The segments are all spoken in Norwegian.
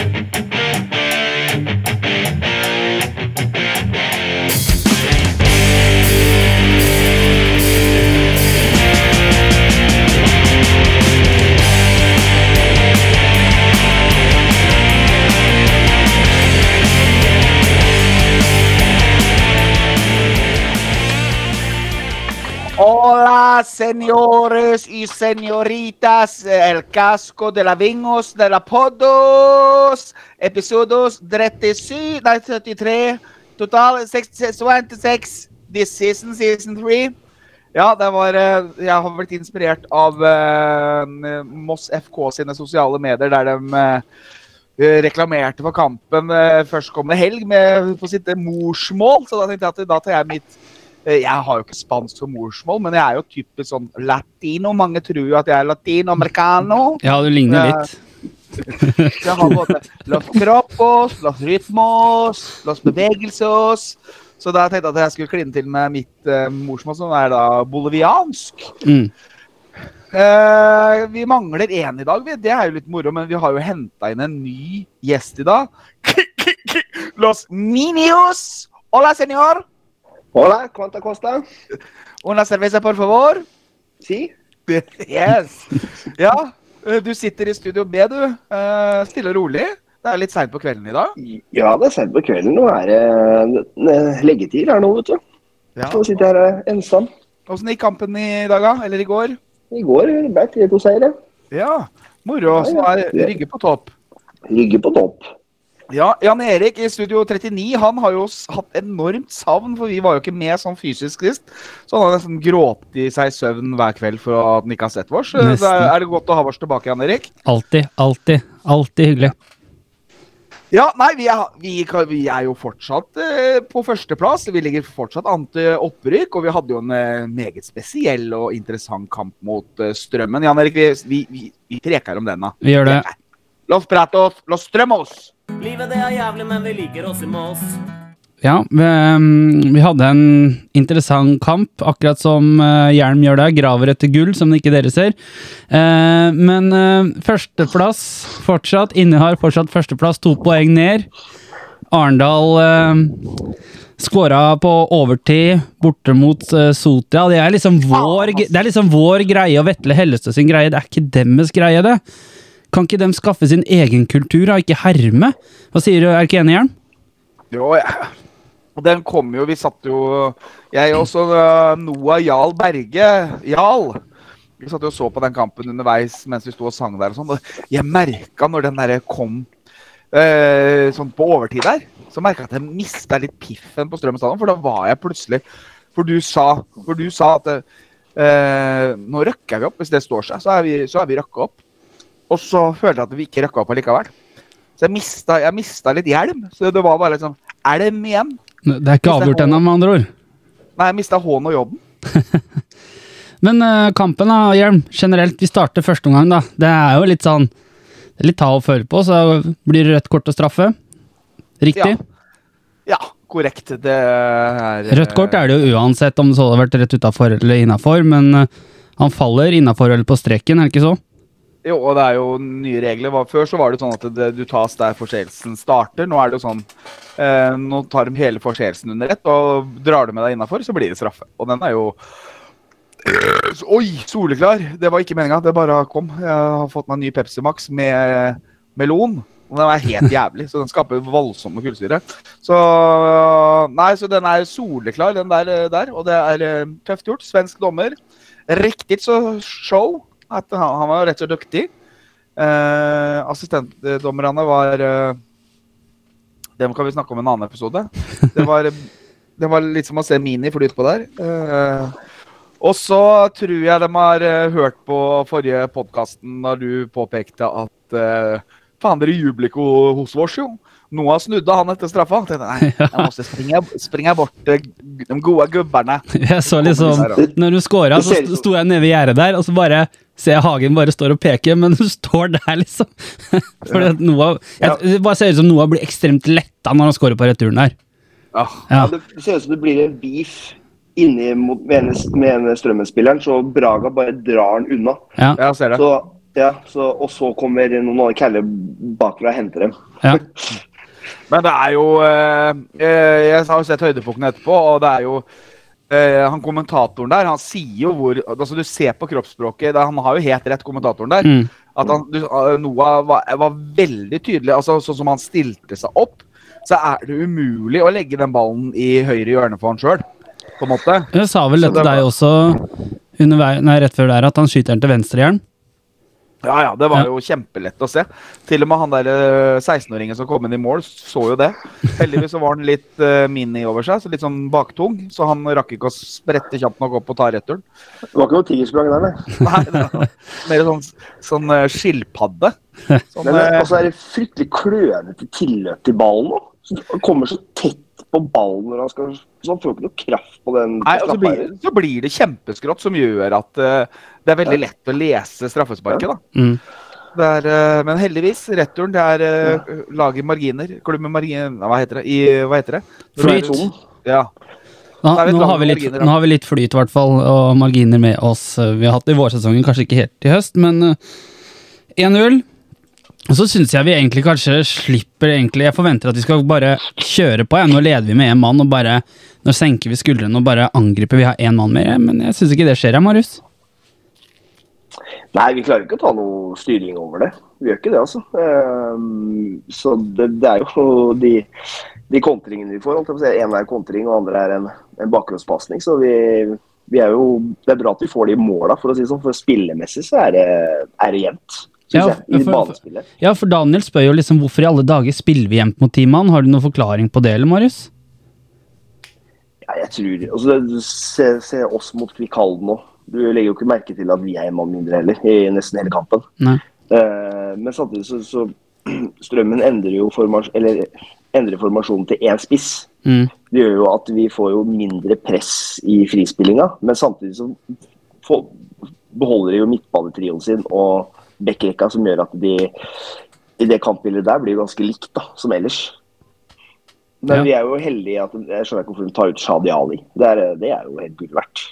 Thank you. Señores y señoritas, el casco de la Vingos de la Podos, episodios 37, nei, 33, total 26, this season, season 3. Ja, det var, eh, jeg har blitt inspirert av uh, Moss FK sine sosiale medier, der de uh, reklamerte for kampen uh, førstkommende helg med, på sitt morsmål, så da tenkte jeg at da tar jeg mitt Eh, Jeg har jo ikke spansk som morsmål, men jeg er jo typisk sånn latino. Mange tror jo at jeg er latino-americano. Ja, du ligner litt. Jeg har både los cropos, los ritmos, los bevegelsos. Så da tenkte jeg at jeg skulle kline til med mitt uh, morsmål, som er da boliviansk. Mm. Uh, vi mangler én i dag, vi. det er jo litt moro, men vi har jo henta inn en ny gjest i dag. Los Minios! Hola, señor! Hola, ¿cuánto cuesta? Una cerveza, por favor. Sí. Yes. Ja, eh, du sitter i studio B, du. Eh, Stille og rolig. Det er litt seint på kvelden i dag. Ja, det er seint på kvelden. Nå er det eh, leggetid her nå, vet du. Ja. Så sitter jeg her eh, ensam. Åssen gikk kampen i dag, da? Eller i går? I går ble det 3-2-seier. Ja, moro. Så er. Rygge på topp. Rygge på topp. Ja, Jan Erik i Studio 39 han har jo hatt enormt savn, for vi var jo ikke med sånn fysisk sist. Så han har nesten grått i seg søvn hver kveld for at han ikke har sett oss. Så er, er det godt å ha oss tilbake, Jan Erik? Alltid, alltid, alltid hyggelig. Ja, nei, vi er, vi, vi er jo fortsatt eh, på førsteplass. Vi ligger fortsatt an til opprykk, og vi hadde jo en eh, meget spesiell og interessant kamp mot eh, Strømmen. Jan Erik, vi, vi, vi, preker om den, da. Vi gjør det. Los pratos, los strømos! Livet det er jævlig, men vi liker oss i Moss. Ja, vi, um, vi hadde en interessant kamp, akkurat som uh, Hjelm gjør der. Graver etter gull, som ikke dere ser. Eh, men uh, førsteplass fortsatt. Innehar fortsatt førsteplass, to poeng ned. Arendal uh, skåra på overtid borte mot uh, Sotia. Det er, liksom vår, det er liksom vår greie og Vetle Hellestø sin greie. Det er ikke deres greie, det. Kan ikke de skaffe sin egen kultur og ikke herme? Hva sier du, er ikke enig, Jern? Jo, ja. Og den kom jo Vi satt jo Jeg og også eh, Noah Jarl Berge Jarl. Vi satt jo og så på den kampen underveis mens vi sto og sang der og sånn. Jeg merka når den derre kom eh, sånn på overtid der, så merka jeg at jeg mista litt piffen på Strømmen stadion. For da var jeg plutselig For du sa, for du sa at eh, nå røkker vi opp. Hvis det står seg, så er vi, så vi røkka opp. Og så følte jeg at vi ikke rakk opp allikevel. Så jeg mista, jeg mista litt hjelm. Så det var bare sånn Elm igjen. Det er ikke avgjort ennå, med andre ord. Nei, jeg mista H-en og J-en. Men uh, kampen, da, Hjelm. Generelt, vi starter første omgang, da. Det er jo litt sånn det er Litt ta og føle på, så blir det rødt kort og straffe. Riktig? Ja. ja, korrekt. Det er Rødt kort er det jo uansett om det så hadde vært rett utafor eller innafor, men uh, han faller innafor eller på streken, er det ikke så? Jo, og det er jo nye regler. Før så var det sånn at det, du tas der forseelsen starter. Nå er det jo sånn eh, Nå tar de hele forseelsen under ett, og drar du med deg innafor, så blir det straffe. Og den er jo Oi, soleklar! Det var ikke meninga, det bare kom. Jeg har fått meg en ny Pepsi Max med melon. Og den er helt jævlig, så den skaper voldsomme kullsyre. Så Nei, så den er soleklar, den der. der og det er eh, tøft gjort. Svensk dommer. Riktig så show. At han, han var rett og slett dyktig. Eh, assistentdommerne var eh, Dem kan vi snakke om i en annen episode. Det var, det var litt som å se Mini fly på der. Eh, og så tror jeg de har eh, hørt på forrige podkasten da du påpekte at eh, Faen, dere jubler ikke hos oss, jo. Noah snudde han etter straffa. Jeg tenkte, Nei, jeg måtte springe, springe bort de gode gubberne. Jeg så liksom Når du scora, så sto jeg nede ved gjerdet der, og så bare ser jeg Hagen bare står og peker, men hun står der, liksom. For ja. Noah jeg, Det bare ser ut som Noah blir ekstremt letta når han scorer på returen her. Ja. Ja. Det ser ut som det blir en beef inni mot med ene, Strømmen-spilleren, så Braga bare drar han unna. Ja. Jeg ser det. Så Ja, så, og så kommer noen andre caller bakfra og henter dem. Ja. Men det er jo eh, eh, Jeg har jo sett høydepunktene etterpå, og det er jo eh, han kommentatoren der, han sier jo hvor altså Du ser på kroppsspråket, da, han har jo helt rett, kommentatoren der. Mm. At han, du, eh, Noah var, var veldig tydelig. altså Sånn som han stilte seg opp, så er det umulig å legge den ballen i høyre hjørne for han sjøl. På en måte. Jeg sa vel dette det til deg også undervei, nei, rett før der, at han skyter den til venstre jern. Ja, ja, det var Ja. jo kjempelett å se. Til og med han der eh, 16-åringen som kom inn i mål, så jo det. Heldigvis så var han litt eh, mini over seg, så litt sånn baktung. Så han rakk ikke å sprette kjapt nok opp og ta returen. Det var ikke noe tigersprang der, nei. Nei, det var mer sånn, sånn eh, skilpadde. Sånn, Men eh, altså er det fryktelig klønete tilløp til ballen nå. Han kommer så tett på ballen når han skal Så han får ikke noe kraft på den. Nei, og så blir, så blir det kjempeskrått, som gjør at eh, det er veldig lett å lese straffesparket. da. Mm. Det er, eh, men heldigvis, returen det er uh, laget marginer. Klubb med marginer Hva heter det? I, hva heter det? Flyt. Ja. Nå, nå, har vi litt, marginer, nå har vi litt flyt, i hvert fall, og marginer med oss. eh, Vi har hatt det i vårsesongen, kanskje ikke helt i høst, men eh, 1-0. Og så syns jeg vi egentlig kanskje slipper egentlig Jeg forventer at vi skal bare kjøre på. Ja. Nå leder vi med én mann, og bare Nå senker vi skuldrene og bare angriper. Vi har én mann mer, men jeg syns ikke det skjer, ja, Marius. Nei, vi klarer ikke å ta noe styring over det. Vi gjør ikke det, altså. Ehm, så det, det er jo de, de kontringene vi får. En er kontring, og andre er en, en bakgrunnspasning. Så vi, vi er jo Det er bra at vi får de måla, for å si det sånn. For spillemessig så er det, er det jevnt. Ja, for- Ja, for Daniel spør jo liksom hvorfor i alle dager spiller vi jevnt mot teamene. Har du noen forklaring på det, eller, Marius? Ja, jeg tror altså, se, se oss mot Kvikalden nå. Du legger jo ikke merke til at vi er en mann mindre heller, i nesten hele kampen. Eh, men samtidig så, så Strømmen endrer jo formas eller, endrer formasjonen til én spiss. Mm. Det gjør jo at vi får jo mindre press i frispillinga, men samtidig så får, beholder de jo midtbanetrioen sin og backrekka, som gjør at de i det kampbildet der blir ganske likt da, som ellers. Men Ja. vi er jo heldige at jeg skjønner ikke hvorfor de tar ut Shadi Ali. Det er, det er jo helt gull verdt.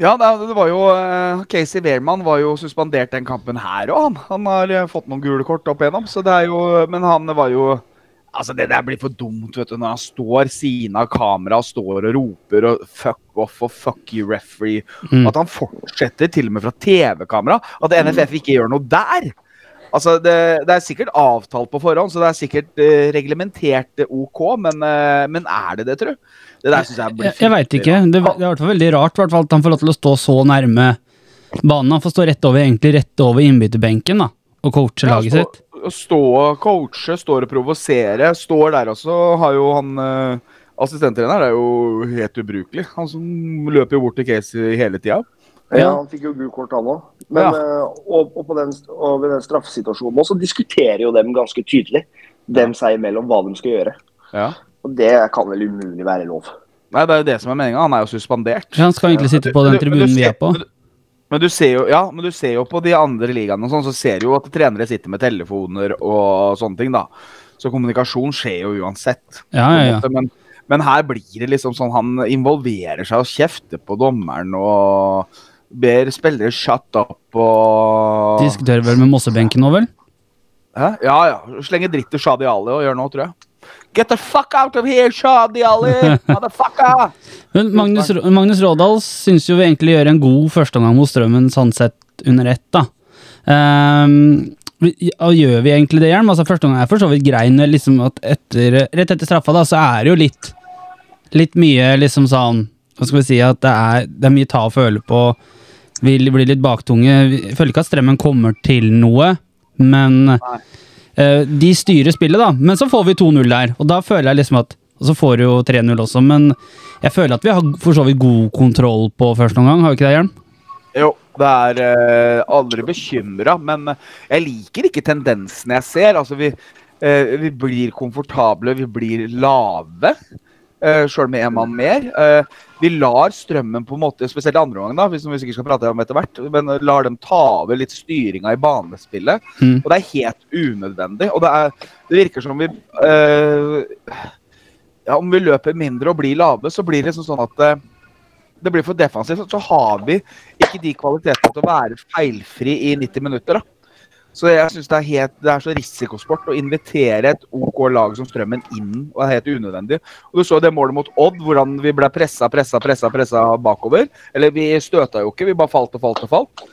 Ja, det, var jo eh, Casey Wehrmann var jo suspendert den kampen her òg, han. Han har eh, fått noen gule kort opp igjennom, så det er jo Men han var jo Altså, det der blir for dumt, vet du, når han står siden av kamera og står og roper og 'fuck off' og 'fuck you, referee'. Mm. At han fortsetter til og med fra TV-kamera. At NFF ikke gjør noe der. Altså, det, det er sikkert avtalt på forhånd, så det er sikkert eh, reglementert OK, men, eh, men er det det, tru? Det der syns jeg blir Jeg, jeg veit ikke. Det, det er i hvert fall veldig rart hvert fall, at han får lov til å stå så nærme banen. Han får stå rett over, egentlig rett over innbytterbenken da, og coache Ja, laget stå, sitt. Stå og coache, står og provosere. Står der også, har jo han uh, Assistenttreneren er jo helt ubrukelig. Han som løper jo bort til Casey hele tida. Ja, Ja. han fikk jo gult kort, han òg. Og, og, på den, og ved den straffesituasjonen òg, så diskuterer jo dem ganske tydelig, dem seg imellom, hva de skal gjøre. Ja. Og det kan vel umulig være lov. Nei, det er jo det som er meninga. Han er jo suspendert. Han skal egentlig sitte på den tribunen vi er på. Men du, ser jo, ja, men du ser jo på de andre ligaene og sånn, så ser du jo at trenere sitter med telefoner og sånne ting, da. Så kommunikasjon skjer jo uansett. Ja, ja, ja. Men, men her blir det liksom sånn Han involverer seg og kjefter på dommeren og ber spillere shut up og Diskuterer vel med Mossebenken nå, vel? Hæ? Ja, ja. Slenger dritt til Shadi Ali og gjør noe, tror jeg. Get the fuck out of here, Shadi Ali! Motherfucker! Men Magnus, Magnus Rådal syns jo vi egentlig gjør en god førsteomgang mot Strømmen sånn sett under ett, da. Um, gjør vi egentlig det, Hjelm? Altså, første gang er for så vidt grei, liksom at etter, rett etter straffa, da, så er det jo litt Litt mye liksom sånn Hva skal vi si, at det er, det er mye ta og føle på. Vi blir litt baktunge. Jeg føler ikke at Strømmen kommer til noe, men eh, de styrer spillet, da. Men så får vi 2-0 der, og da føler jeg liksom at Og så får du jo 3-0 også, men jeg føler at vi har for så vidt god kontroll på første omgang, har vi ikke det, Hjelm? Jo, det er eh, aldri bekymra, men jeg liker ikke tendensene jeg ser. Altså, vi, eh, vi blir komfortable, vi blir lave. Uh, Sjøl med en mann mer. Uh, vi lar strømmen på en måte, spesielt i andre omgang, da, hvis vi sikkert skal prate om etter hvert, men lar dem ta over litt styringa i banespillet. Mm. Og det er helt unødvendig. Og det, er, det virker som vi uh, ja, Om vi løper mindre og blir lave, så blir det liksom sånn at uh, det blir for defensivt. Så har vi ikke de kvalitetene til å være feilfri i 90 minutter. da. Så jeg syns det, det er så risikosport å invitere et OK lag som Strømmen inn. og det er helt unødvendig. Og Du så det målet mot Odd, hvordan vi ble pressa, pressa, pressa, pressa bakover. Eller vi støta jo ikke, vi bare falt og falt og falt.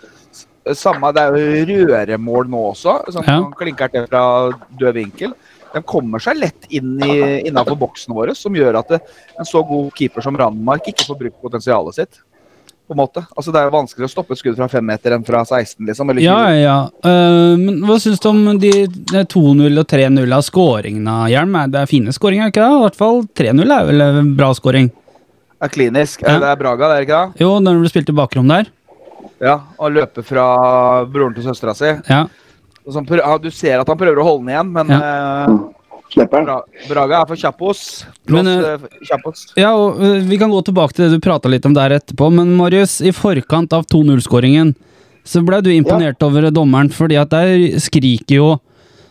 Samme, Det er jo røremål nå også, som Ja. klinker til fra død vinkel. De kommer seg lett inn innafor innenfor boksen vår, som gjør at en så god keeper som Randmark ikke får brukt potensialet sitt. På en måte. Altså Det er jo vanskeligere å stoppe et skudd fra fem meter enn fra 16, liksom. Eller Ja, 20. ja. Uh, men hva syns du om de de 2-0 og 3-0 av skåringene, Hjelm? Det er fine skåringer, er ikke det? I hvert fall 3-0 er vel en bra skåring. Det er klinisk. Ja. Det er Braga, det er ikke det? Jo, når du spilte bakrom der. Ja, og løpe fra broren til søstera si. Ja. Sånn Du ser at han prøver å holde den igjen, men eh, Slipper han. Braga er for kjappos. Men, eh, eh, kjappos. Ja, og øh, Vi kan gå tilbake til det du prata litt om der etterpå, men Marius, i forkant av 2-0-skåringen så ble du imponert over dommeren, fordi at der skriker jo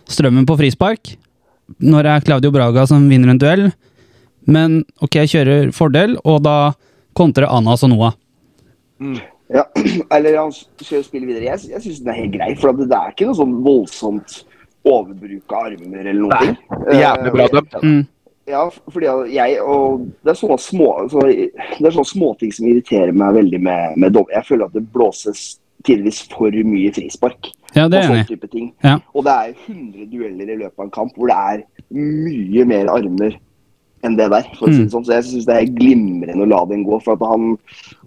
Strømmen på frispark. Når det er Claudio Braga som vinner en duell. Men ok, kjører fordel, og da kontrer Anas og Noah. Ja, eller han kjører spillet videre. Jeg, jeg syns den er helt grei, for det, det er ikke noe sånn voldsomt overbruk av armer eller noe. Nei, Jævlig bra dømt. Mm. Ja, fordi jeg og Det er sånne små så, Det er sånne småting som irriterer meg veldig med, med dom. Jeg føler at det blåses tidvis for mye frispark. Ja, det er enig type ting. Ja. Og det er 100 dueller i løpet av en kamp hvor det er mye mer armer enn det der. for å si Mm. det sånn. Så jeg syns det er glimrende å la den gå. For at han,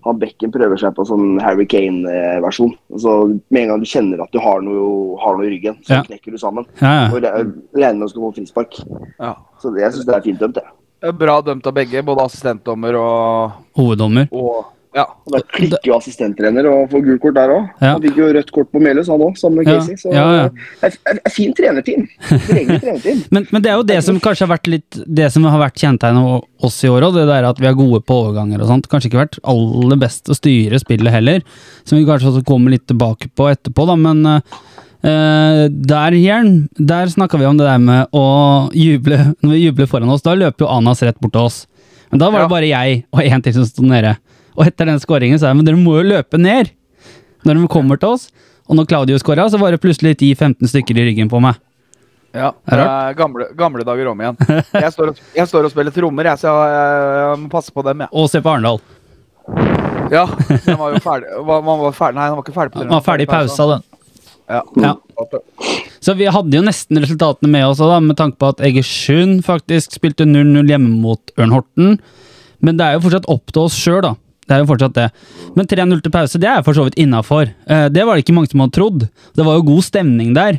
han Bekken prøver seg på sånn Harry Kane-versjon. Så Med en gang du kjenner at du har noe, har noe i ryggen, så Ja. knekker du sammen. Ja, ja. Og re- regner med å skal få frispark. Ja. Så det- jeg syns det er fint dømt, jeg. Det er Bra dømt av begge, både assistentdommer og, Hoveddommer. og Ja. Og Da klikker jo assistenttrener og får gult kort der òg. Ja. Han fikk jo rødt kort på Melhus, han òg, sammen med Ja, Casey. Så ja, ja. det er et fint trenerteam. Trenerteam. Men, men det er jo det som kanskje har vært litt Det som har vært kjennetegnet oss i år òg, det der at vi er gode på overganger og sånt. Kanskje ikke vært aller best å styre spillet heller, som vi kanskje også kommer litt tilbake på etterpå, da, men Uh, der, Jern, der snakka vi om det der med å juble Når vi jubler foran oss, da løper jo Anas rett bort til oss. Men da var det Ja. bare jeg og én til som sto nede. Og etter den skåringen sa jeg men dere må jo løpe ned når de kommer til oss. Og når Claudio skåra, så var det plutselig 10-15 stykker i ryggen på meg. Ja, det er gamle, gamle dager om igjen. Jeg står, og, jeg står og spiller trommer, jeg, så jeg, jeg må passe på dem. Ja, Og se på Arendal. ja den var jo ferdig. Var, man var ferdig. Nei, den var ikke ferdig. på Han var ferdig i pausa, den. Ja. Ja. Så vi hadde jo nesten resultatene med oss, da, med tanke på at Egersund faktisk spilte 0-0 hjemme mot Ørn Horten. Men det er jo fortsatt opp til oss sjøl, da. Det er jo fortsatt det. Men 3-0 til pause, det er for så vidt innafor. Det var det ikke mange som hadde trodd. Det var jo god stemning der.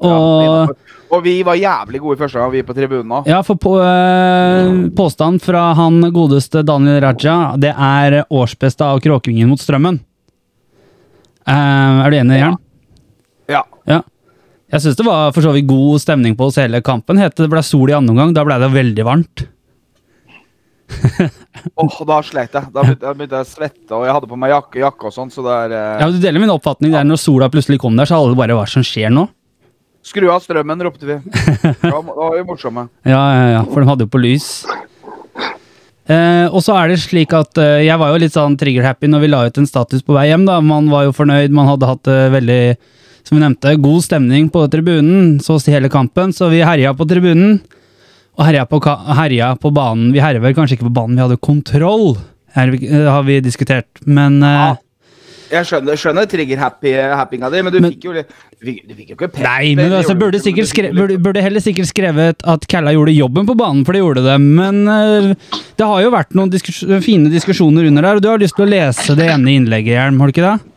Og og vi var jævlig gode i første gang, vi på tribunen òg. ja, for på, eh, påstand fra han godeste Daniel Raja, det er årsbeste av Kråkevingen mot Strømmen. Eh, er du enig, Jern? Ja. Ja. Jeg syns det var for så vidt god stemning på oss hele kampen. Het det ble sol i andre omgang, da ble det veldig varmt. Åh, da sleit jeg. Da begynte, jeg å svette, og jeg hadde på meg jakke, jakke og sånn, så det er eh, Ja, Du deler min oppfatning der når sola plutselig kom der, så alle bare hva som skjer nå? Skru av strømmen, ropte vi. Da var, vi morsomme. Ja, ja, ja, for de hadde jo på lys. Eh, og så er det slik at eh, jeg var jo litt sånn trigger-happy når vi la ut en status på vei hjem. da. Man var jo fornøyd, man hadde hatt eh, veldig, som vi nevnte, god stemning på tribunen, så å si hele kampen. Så vi herja på tribunen, og herja på, herja på banen. Vi herja vel kanskje ikke på banen, vi hadde kontroll, her, eh, har vi diskutert. Men ja. Jeg skjønner, skjønner trigger-happinga di, men du Men- fikk jo Du fikk, du fikk jo ikke pep. Nei, men altså, burde, sikkert du skre, burde, burde heller sikkert skrevet at Kalla gjorde jobben på banen, for det gjorde det. Men uh, det har jo vært noen diskus fine diskusjoner under der, og du har lyst til å lese det ene innlegget, Hjelm, har du ikke det?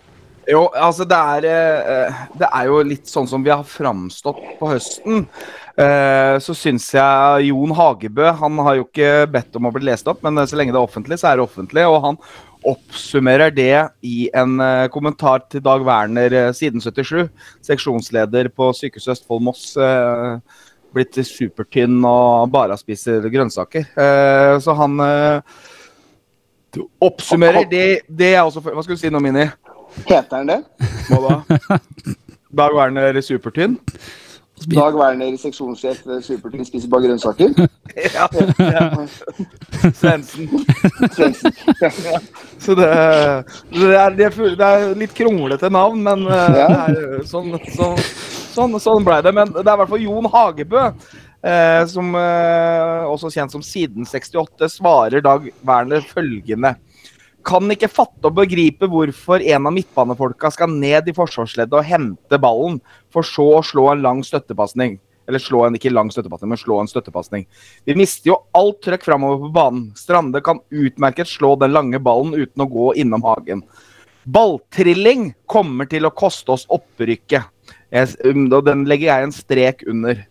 Jo, altså det er, eh, det er jo litt sånn som vi har framstått på høsten. Eh, Så syns jeg Jon Hagebø Han har jo ikke bedt om å bli lest opp, men så lenge det er offentlig, så er det offentlig. Og han oppsummerer det i en eh, kommentar til Dag Werner eh, siden 77. Seksjonsleder på Sykehuset Østfold Moss. eh, Blitt supertynn og bare spiser grønnsaker. Eh, Så han eh, oppsummerer det, det jeg også Hva skulle du si nå, Mini? Heter han det? Hva da? Dag Werner supertynn? Dag Werner, seksjonssjef ved Supertynn, spiser bare grønnsaker. ja, ja. Svendsen. Svendsen. Så det, det, er, det, er, det er litt kronglete navn, men eh, Ja. det er, sånn, sånn, sånn, sånn ble det. Men det er i hvert fall Jon Hagebø, eh, som eh, også kjent som Siden 68, svarer Dag Werner følgende. Kan ikke fatte og begripe hvorfor en av midtbanefolka skal ned i forsvarsleddet og hente ballen, for så å slå en lang støttepasning. Eller slå en ikke lang støttepasning, men slå en støttepasning. Vi mister jo alt trøkk framover på banen. Strande kan utmerket slå den lange ballen uten å gå innom hagen. Balltrilling kommer til å koste oss opprykket. Um, den legger jeg en strek under.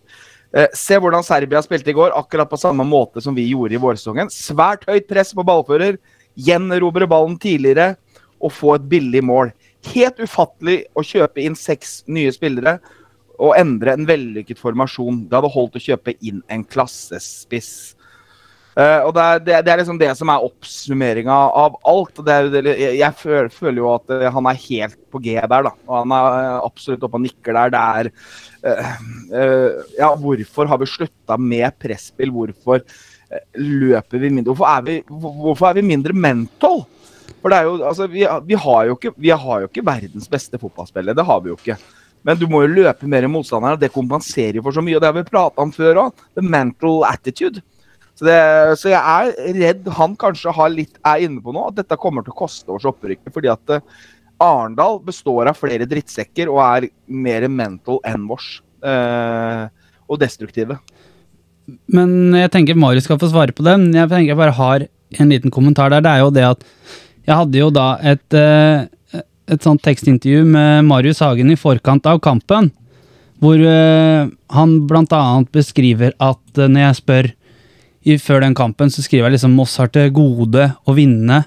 Eh, se hvordan Serbia spilte i går, akkurat på samme måte som vi gjorde i vårsesongen. Svært høyt press på ballfører, gjenerobre ballen tidligere og få et billig mål. Helt ufattelig å kjøpe inn seks nye spillere og endre en vellykket formasjon. Det hadde holdt å kjøpe inn en klassespiss. Uh, og det er, det, det er liksom det som er oppsummeringa av alt. Det er, jeg jeg føler, føler jo at eh, han er helt på G der, da. Og han er eh, absolutt oppe og nikker der. Det er uh, uh, Ja, hvorfor har vi slutta med presspill? Hvorfor løper vi mindre? Hvorfor er vi, hvorfor er vi mindre mental? For det er jo, altså, vi, vi, har jo ikke, vi har jo ikke verdens beste fotballspillere. Det har vi jo ikke. Men du må jo løpe mer enn motstanderen, det kompenserer jo for så mye. og Det har vi prata om før òg. The mental attitude. Så, det, så jeg er redd han kanskje har litt, er inne på nå, at dette kommer til å koste oss opprykket. Fordi at eh, Arendal består av flere drittsekker og er mer mental enn vårs. Eh, og destruktive. Men jeg tenker Marius skal få svare på den. Jeg tenker jeg bare har en liten kommentar der. Det er jo det at jeg hadde jo da et, eh, et sånt tekstintervju med Marius Hagen i forkant av kampen. Hvor eh, han blant annet beskriver at eh, når jeg spør før den kampen, så skriver jeg liksom Moss har til gode å vinne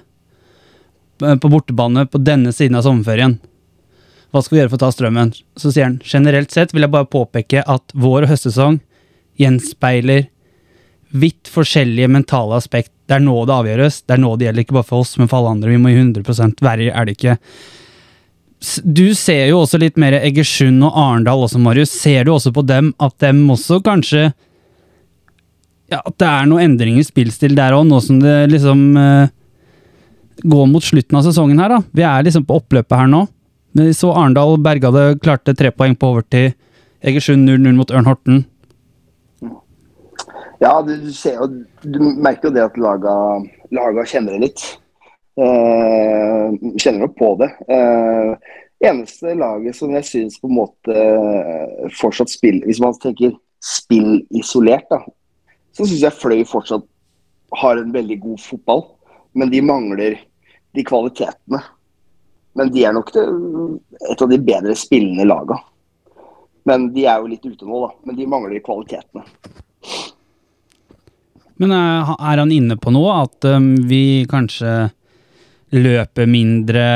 på bortebane på denne siden av sommerferien. Hva skal vi gjøre for å ta strømmen? Så sier han generelt sett vil jeg bare påpeke at vår og høstsesong gjenspeiler vidt forskjellige mentale aspekt. Det er nå det avgjøres. Det er nå det gjelder, ikke bare for oss, men for alle andre. Vi må i 100 Verre er det ikke. Du ser jo også litt mer Egersund og Arendal også, Marius. Ser du også på dem at dem også kanskje Ja, at det er noen endringer i spillstil der òg, nå som det liksom eh, går mot slutten av sesongen her, da. Vi er liksom på oppløpet her nå. Vi så Arendal berga det, klarte tre poeng på overtid. Egersund 0-0 mot Ørn Horten. Ja, du, du ser jo Du merker jo det at laga, laga kjenner det litt. Eh, kjenner jo på det. Eh, eneste laget som jeg syns på en måte eh, fortsatt spiller Hvis man tenker spill isolert, da, så syns jeg Fløy fortsatt har en veldig god fotball. Men de mangler de kvalitetene. Men de er nok det, et av de bedre spillende laga. Men de er jo litt ute nå, da. Men de mangler kvalitetene. Men eh, er han inne på noe? At um, vi kanskje løper mindre?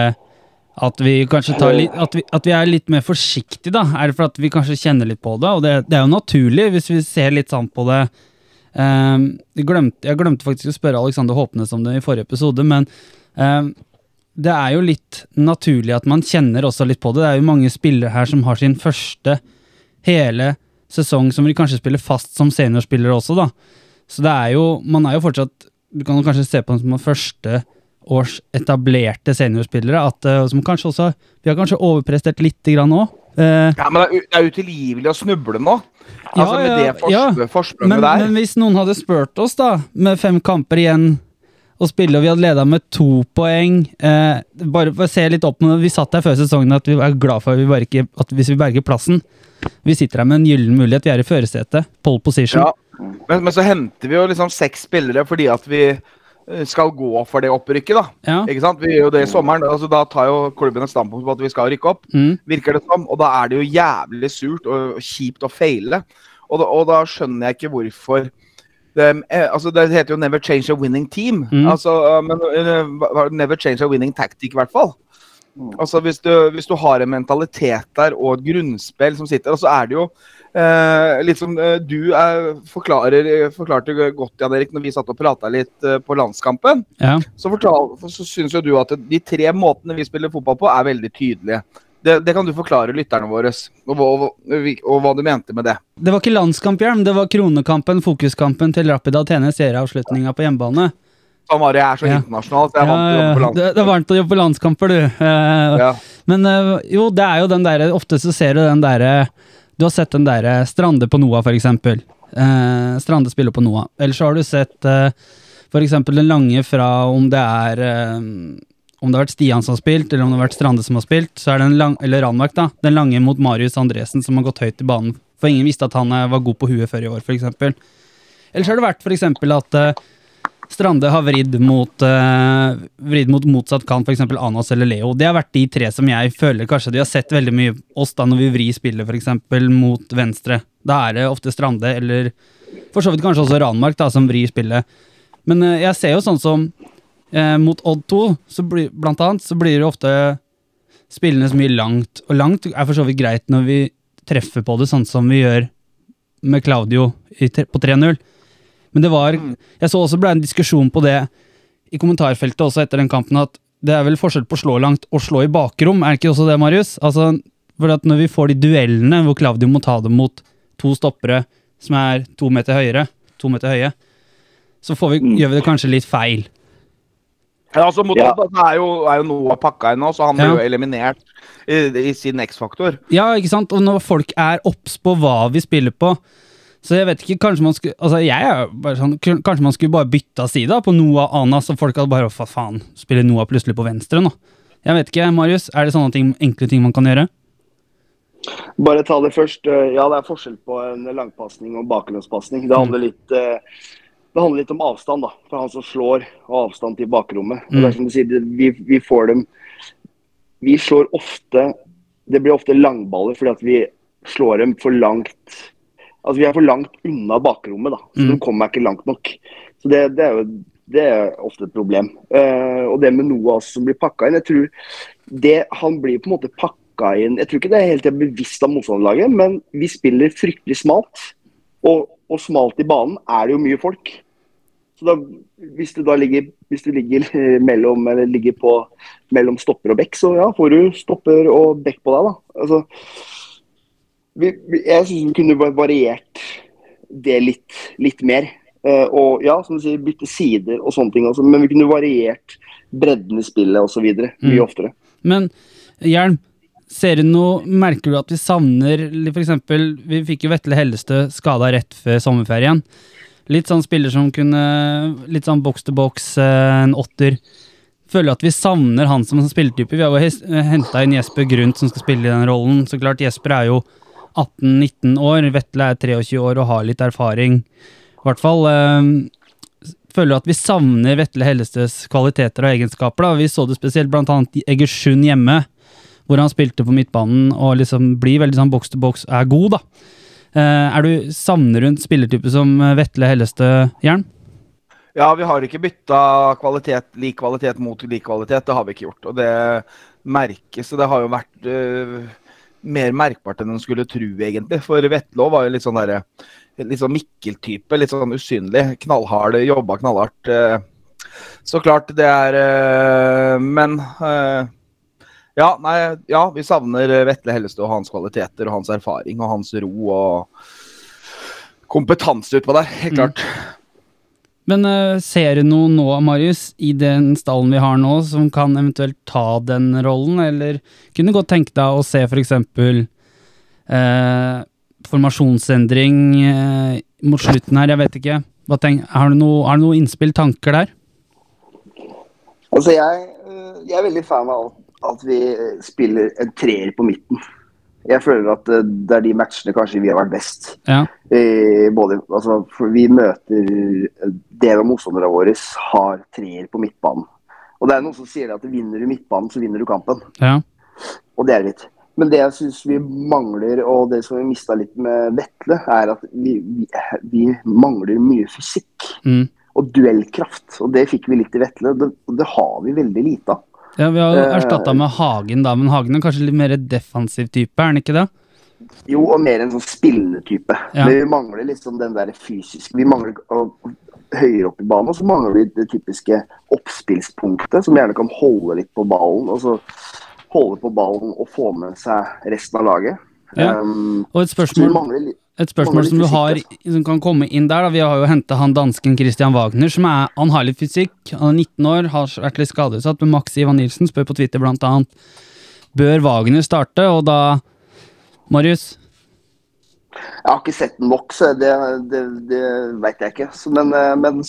At vi kanskje tar litt at vi, at vi er litt mer forsiktige, da? Er det for at vi kanskje kjenner litt på det? Og det, det er jo naturlig, hvis vi ser litt sånn på det. Um, jeg, glemte, jeg glemte faktisk å spørre Alexander Håpnes om det i forrige episode, men um, det er jo litt naturlig at man kjenner også litt på det. Det er jo mange spillere her som har sin første hele sesong som vil kanskje spille fast som seniorspillere også, da. Så det er jo, man er jo fortsatt Du kan kanskje se på den som første års etablerte seniorspillere, at, eh, som kanskje også Vi har kanskje overprestert lite grann òg. Uh, Ja, men det er, utilgivelig å snuble nå. Altså Ja, Med det ja, fors ja. men, der. men hvis noen hadde spurt oss, da, med fem kamper igjen å spille, og vi hadde leda med to poeng eh, Bare for å se litt opp med Vi satt der før sesongen at vi er glad for at, vi ikke, at hvis vi berger plassen Vi sitter her med en gyllen mulighet. Vi er i førersetet. Pole position. Ja. Men, men så henter vi jo liksom seks spillere fordi at vi eh, skal gå for det opprykket, da. Ja. Ikke sant? Vi gjør jo det i sommeren. altså Da tar jo klubben et standpunkt på at vi skal rykke opp, Mm. virker det som. Og da er det jo jævlig surt og kjipt å feile. Og da, og da skjønner jeg ikke hvorfor det, eh, altså det heter jo 'never change a winning team'. Mm. Altså, eh, men 'never change a winning tactic', i hvert fall. Altså hvis du, hvis du har en mentalitet der og et grunnspill som sitter, og så er det jo eh, litt som eh, du er, forklarer, forklarte godt, Jan Erik, når vi satt og prata litt eh, på landskampen. Ja. Så, fortal, så syns jo du at de tre måtene vi spiller fotball på, er veldig tydelige. Det, det kan du forklare lytterne våre, og, hva- og, og hva du mente med det. Det var ikke landskamphjelm, Det var kronekampen, fokuskampen til Rapida Tenes serieavslutninga på hjemmebane. Var jeg er så internasjonal, så jeg er vant til å jobbe på det, det er varmt å jobbe på landskamper, du. Eh. Men eh, jo, det er jo den derre Ofte så ser du den derre Du har sett den derre Strande på Noah, for eksempel. Eh, Strande spiller på Noah. Eller så har du sett eh, for eksempel den lange fra om det er eh, Om det har vært Stian som har spilt, eller om det har vært Strande som har spilt, så er det den lang, eller Ranmark, da. Den lange mot Marius Andresen som har gått høyt i banen. For ingen visste at han var god på huet før i år, eksempel. Eller så har det vært eksempel at Strande har vridd mot, uh, vridd mot motsatt kant, f.eks. Anas eller Leo. Det har vært de tre som jeg føler kanskje de har sett veldig mye oss da når vi vrir spillet f.eks. mot venstre. Da er det ofte Strande eller for så vidt kanskje også Ranmark da, som vrir spillet. Men uh, jeg ser jo sånn som uh, mot Odd 2, så blir, blant annet, så blir det ofte spillende så mye langt. Og langt er for så vidt greit når vi treffer på det, sånn som vi gjør med Claudio på 3-0. Men det var Jeg så også ble en diskusjon på det i kommentarfeltet også etter den kampen, at det er vel forskjell på å slå langt og slå i bakrom, er det ikke også det, Marius? Altså, for at når vi får de duellene hvor Claudio må ta dem mot to stoppere som er to meter høyere, to meter høye, så får vi, Mm. gjør vi det kanskje litt feil. Ja, altså mot Ja. Er jo, er jo Noah pakka ennå, så han blir jo eliminert i, i sin X-faktor. Ja, ikke sant? Og når folk er obs på hva vi spiller på Så jeg vet ikke, kanskje man skulle Altså, jeg er bare sånn Kanskje man skulle bare bytta side på Noah Anas, så folk hadde bare Hva faen, spiller Noah plutselig på venstre nå? Jeg vet ikke, Marius. Er det sånne ting, enkle ting man kan gjøre? Bare ta det først. Eh, Ja, det er forskjell på en langpasning og bakgrunnspasning. Det handler litt eh, det handler litt om avstand, da. For han som slår, og avstand til bakrommet. Mm. det er som du sier, vi, vi får dem Vi slår ofte Det blir ofte langballer fordi at vi slår dem for langt Altså vi er for langt unna bakrommet, da. Så Mm. de kommer ikke langt nok. Så det, det er jo det er ofte et problem. Uh, og det med noe altså, som blir pakka inn, jeg tror det, han blir på en måte pakka inn Jeg tror ikke det er helt bevisst av motstanderlaget, men vi spiller fryktelig smalt. Og, og smalt i banen er det jo mye folk. Så da, hvis du da ligger, hvis du ligger mellom, eller ligger på, mellom stopper og bekk, så ja, får du stopper og bekk på deg, da. Altså, vi, jeg syns vi kunne variert det litt, litt mer. Eh, og ja, som du sier, bytte sider og sånne ting også, men vi kunne variert bredden i spillet osv. mye Mm. oftere. Men Hjelm, ser du noe Merker du at vi savner f.eks. For eksempel, vi fikk jo Vetle Hellestø skada rett før sommerferien. Litt sånn spiller som kunne Litt sånn boks til boks, eh, en åtter. Føler at vi savner han som spilletype. Vi har jo henta inn Jesper Grundt som skal spille i den rollen. Så klart, Jesper er jo 18-19 år, Vetle er 23 år og har litt erfaring. I hvert fall. eh, føler at vi savner Vetle Hellestes kvaliteter og egenskaper. da. Vi så det spesielt annet i Egersund hjemme, hvor han spilte på midtbanen og liksom blir veldig sånn boks til boks, er god, da. Eh, er du Savner du en spillertype som eh, Vetle Helleste Jern? Ja, vi har ikke bytta kvalitet, lik kvalitet mot lik kvalitet. Det har vi ikke gjort. Og det merkes. Og det har jo vært øh, mer merkbart enn en skulle tro, egentlig. For Vetlå var jo litt sånn derre Litt sånn Mikkel-type. Litt sånn usynlig. Knallhard, jobba knallhardt. øh. Så klart, det er øh, Men øh, ja, nei, ja, vi savner Vetle Hellestø og hans kvaliteter og hans erfaring og hans ro og kompetanse utpå der. Helt Mm. Men eh, ser du noe nå, Marius, i den stallen vi har nå, som kan eventuelt ta den rollen, eller kunne du godt tenke deg å se for eksempel eh, formasjonsendring eh, mot slutten her, jeg vet ikke. Tenk, har, du noe, noe innspill, tanker der? Altså jeg, øh, jeg er veldig fan av at vi spiller en treer på midten. Jeg føler at øh, det er de matchene kanskje vi har vært best. Ja. Eh, både, altså, for vi møter eh, Del av motstanderne våre har treer på midtbanen. Og det er noen som sier at vinner du midtbanen, så vinner du kampen. Ja. Og det er litt. Men det jeg syns vi mangler, og det som vi mista litt med Vetle, er at vi, vi, vi mangler mye fysikk Mm. og duellkraft. Og det fikk vi litt i Vetle, det, det har vi veldig lite av. Ja, Vi har Eh, erstatta med Hagen, da, men Hagen er kanskje litt mer defensiv type, er han ikke det? Jo, og mer en sånn spillende type. Ja. Men vi mangler liksom den der fysiske Vi mangler høyere opp i banen, og så mangler vi det typiske oppspillspunktet, som gjerne kan holde litt på ballen. Og så holde på ballen og få med seg resten av laget. Ja. Um, Og et spørsmål, mangler et spørsmål som du har som kan komme inn der, da. Vi har jo henta han dansken Christian Wagner, som er Han har litt fysikk, han er 19 år, har vært litt skadeutsatt, men Max Ivan Nilsen spør på Twitter blant annet Bør Wagner starte, og da Marius? Jeg har ikke sett den nok, så det, det, det vet jeg ikke. Så, men, eh, men,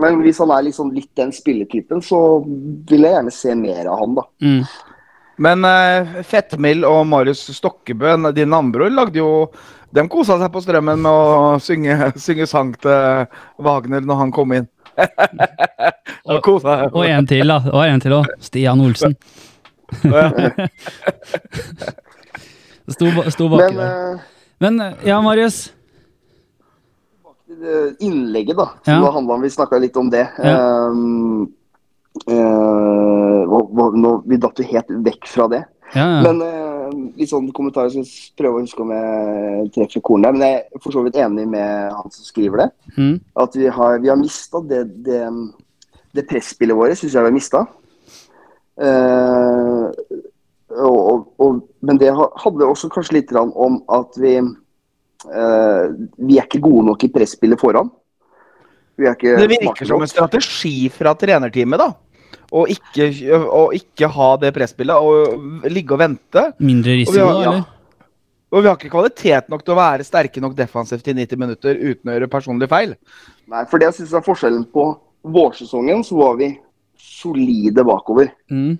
men hvis han er liksom litt den spilletypen, så vil jeg gjerne se mer av han, da. Mm. Men uh, Fettmild og Marius Stokkebø, din andbror, lagde jo De kosa seg på strømmen med å synge, synge sang til Wagner når han kom inn. og kosa Og en til, da. Og en til òg. Stian Olsen. Sto, sto baki Men der. eh, Men eh, ja, Marius. innlegget, da, som Ja. det handla om, vi snakka litt om det. Ja. Um, eh, nå, vi datt jo helt vekk fra det. Ja, ja. Men eh, litt sånn kommentarer skal jeg prøve å huske om jeg treffer kornet. der, Men jeg er for så vidt enig med han som skriver det. Mm. At vi har, vi har mista det, det, det presspillet vårt, syns jeg vi har mista. og, og, men det ha- handler også kanskje litt om at vi eh, Vi er ikke gode nok i presspillet foran. Vi er ikke Det virker som en strategi fra trenerteamet, da. Å ikke, å ikke ha det presspillet og ligge og vente. Mindre Og risiko, har- ja. eller? Og vi har ikke kvalitet nok til å være sterke nok defensivt i 90 minutter uten å gjøre personlige feil. Nei, for det jeg synes er forskjellen på vårsesongen, så var vi solide bakover. Mm.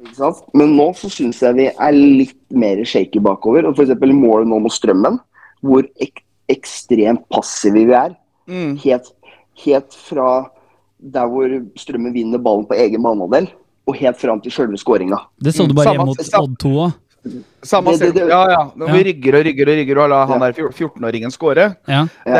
Ikke sant? Men nå så syns jeg vi er litt mer shaky bakover. Og F.eks. målet nå mot Strømmen, hvor ek ekstremt passive vi er. Mm. Helt, helt fra der hvor Strømmen vinner ballen på egen banehalvdel, og helt fram til sjølve skåringa. Det så du bare hjemme mot Odd 2 òg. Samme Det- det- det- Ja, ja. Når vi rygger og rygger og rygger og lar han der 14-åringen skåre. Ja. Det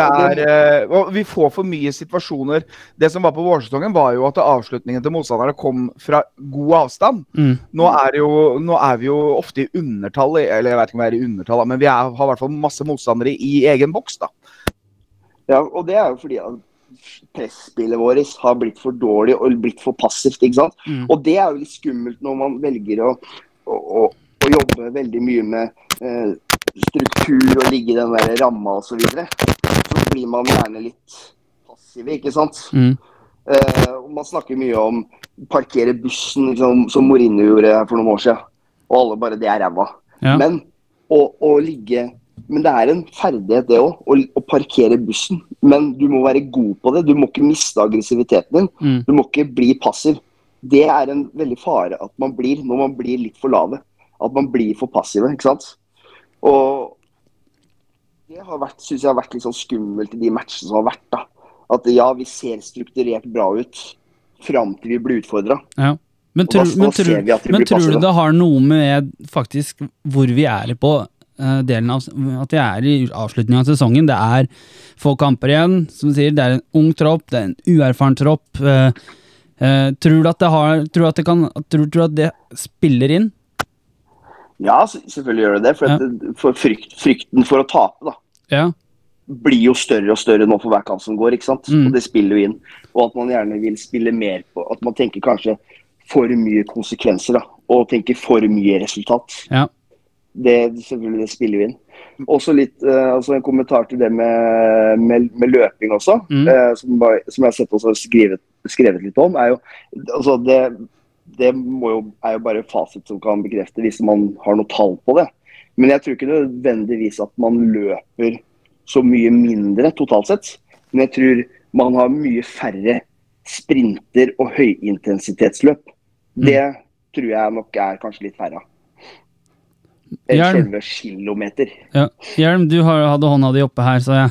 er, eh, vi får for mye situasjoner. Det som var på vårsesongen, var jo at avslutningen til motstanderne kom fra god avstand. Mm. Nå er, jo, nå er vi jo ofte i undertall, eller jeg vet ikke om vi er i undertall, men vi er, har i hvert fall masse motstandere i egen boks. da. Ja, og det er jo fordi at presspillet vårt har blitt for dårlig og blitt for passivt. ikke sant? Mm. Og det er jo litt skummelt når man velger å, å, å, å jobbe veldig mye med eh, struktur og ligge i den der ramma osv. Så, videre. så blir man gjerne litt passiv, ikke sant. Mm. Eh, man snakker mye om parkere bussen, liksom, som Mourinho gjorde for noen år siden. Og alle bare Det er ræva. Ja. Men å ligge Men det er en ferdighet, det òg. Å, å parkere bussen. Men du må være god på det. Du må ikke miste aggressiviteten din. Mm. Du må ikke bli passiv. Det er en veldig fare at man blir når man blir litt for lave. At man blir for passive, ikke sant. Og det har vært, synes jeg har vært litt sånn skummelt i de matchene som har vært. da. At ja, vi ser strukturert bra ut fram til vi blir utfordra. Ja. Men, tror, da- men, da tror, men tror du det har noe med faktisk hvor vi er på delen av At vi er i avslutningen av sesongen? Det er få kamper igjen. Som du sier, det er en ung tropp, det er en uerfaren tropp. Uh, uh, tror du at det har Tror at det kan Tror tror at det spiller inn? Ja, selvfølgelig gjør det det. For, Ja. det- for frykt, frykten for å tape da, Ja. blir jo større og større nå for hver kamp som går. ikke sant? Mm. Og det spiller jo inn. Og at man gjerne vil spille mer på At man tenker kanskje for mye konsekvenser da, og tenker for mye resultat. Ja. Det, selvfølgelig, det spiller vi inn. Også litt, eh, altså En kommentar til det med, med, med løping også, Mm. eh, som, bare, som jeg har sett også skrevet, skrevet litt om. er jo, altså det, det jo, er jo bare fasit som kan bekrefte hvis man har noe tall på det. Men jeg tror ikke nødvendigvis at man løper så mye mindre totalt sett. Men jeg tror man har mye færre sprinter og høyintensitetsløp. Det tror jeg nok er kanskje litt færre av. Selve kilometer. ja. Hjelm, du har, hadde hånda di oppe her, sa jeg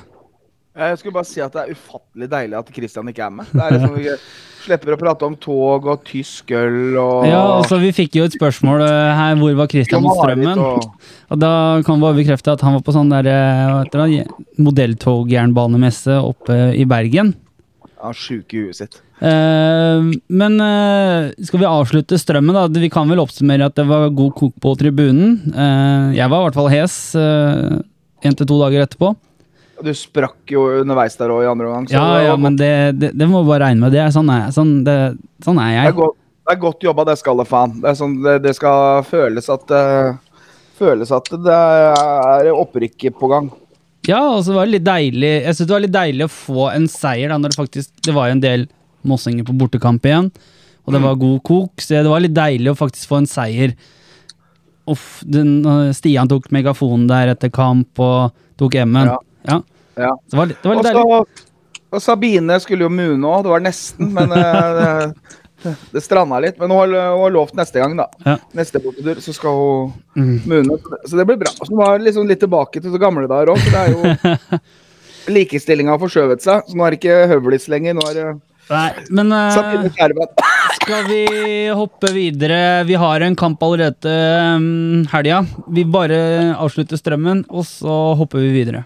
Jeg skulle bare si at det er ufattelig deilig at Christian ikke er med. Det er liksom Vi slipper å prate om tog og tysk øl og Ja, altså Vi fikk jo et spørsmål eh, her. Hvor var Christian mot strømmen? og- Og da kan vi bekrefte at han var på sånn der eh, modelltogjernbanemesse oppe i Bergen. Ja, sjuk i huet sitt. Eh, men eh, skal vi avslutte strømmen, da? Vi kan vel oppsummere at det var god kok på tribunen. Eh, jeg var i hvert fall hes en til to dager etterpå. Du sprakk jo underveis der òg i andre omgang. Ja, ja, men det, det, det må vi bare regne med. Det er sånn er, sånn, det, sånn er Det er jeg. godt, Det er godt jobba, det skallet, faen. Det, er sånn, det, det skal føles at uh, Føles at det er opprykk på gang. Ja, og så var det litt deilig Jeg synes det var litt deilig å få en seier da, når det faktisk Det var jo en del mossinger på bortekamp igjen, og det var god kok, så det var litt deilig å faktisk få en seier. Uff, den, uh, Stian tok megafonen der etter kamp og tok M-en. Ja. Ja. Ja. Det var, det var litt Også, deilig. og Sabine skulle jo mune òg, det var nesten, men eh, det, det stranda litt. Men hun har, lovt neste gang, da. Ja. Neste bortetur så skal hun Mm. mune. Så det, blir bra. Så hun var liksom litt tilbake til så gamle dager òg, så det er jo Likestillinga har forskjøvet seg, så nå er det ikke høvlis lenger. Nå er det Nei, men uh, skal vi hoppe videre? Vi har en kamp allerede um, helga. Vi bare avslutter strømmen, og så hopper vi videre.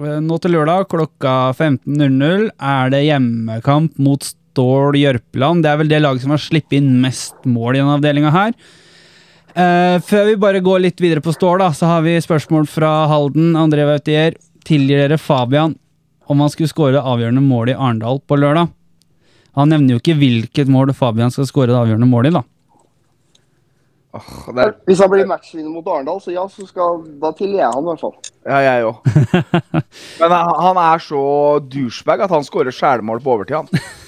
Eh, Nå til lørdag klokka 15.00 er det hjemmekamp mot Stål Jørpeland. Det er vel det laget som har sluppet inn mest mål i denne avdelinga her. Eh, før vi bare går litt videre på Stål, da, så har vi spørsmål fra Halden. André Wautier, tilgir dere Fabian om han skulle skåre det avgjørende målet i Arendal på lørdag? Han nevner jo ikke hvilket mål Fabian skal skåre det avgjørende målet i, da. Oh, det er, Hvis han blir matchvinner mot Arendal, så ja, så skal, da tilgir jeg han i hvert fall. ja, jeg òg. Men han er så douchebag at han skårer skjælmål på overtid, han.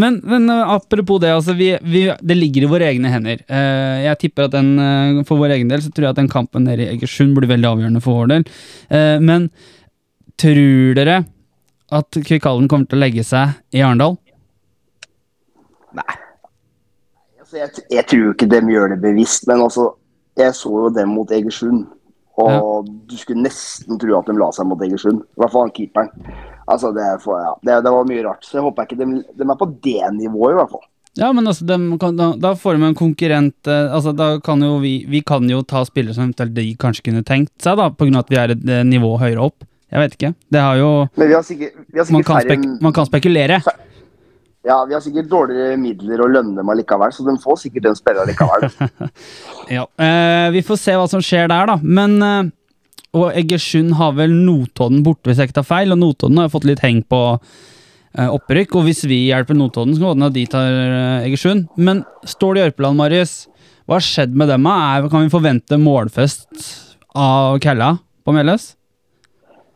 Men, men uh, apropos det, altså vi, vi, det ligger i våre egne hender. Uh, jeg tipper at den, uh, For vår egen del så tror jeg at den kampen nede i Egersund blir veldig avgjørende for vår del. Uh, men tror dere at Kvikalden kommer til å legge seg i Arendal? Altså, jeg, jeg tror ikke dem gjør det bevisst, men altså, jeg så jo dem mot Egersund. Og du skulle nesten tro at de la seg mot Egersund. I hvert fall han keeperen. Altså, det, for, ja, det, det var mye rart. Så jeg håper ikke de, de er på det nivået, i hvert fall. Ja, men altså, kan, da, da får de en konkurrent eh, altså, da kan jo vi, vi kan jo ta spillere som eventuelt de kanskje kunne tenkt seg, da, på grunn av at vi er et eh, nivå høyere opp. Jeg vet ikke. Det har jo Men vi har sikkert, vi har Man kan, færre man kan spekulere. Ja, vi har sikkert dårligere midler å lønne dem allikevel, så de får sikkert den spilleren likevel. Ja. Eh, vi får se hva som skjer der, da. Men eh, Og Egersund har vel Notodden borte, hvis jeg ikke tar feil. Og Notodden har fått litt heng på eh, opprykk. Og hvis vi hjelper Notodden, så kan det hende at de tar eh, Egersund. Men står det i Jørpeland, Marius? Hva har skjedd med dem? Er, kan vi forvente målfest av Kella på Meløs?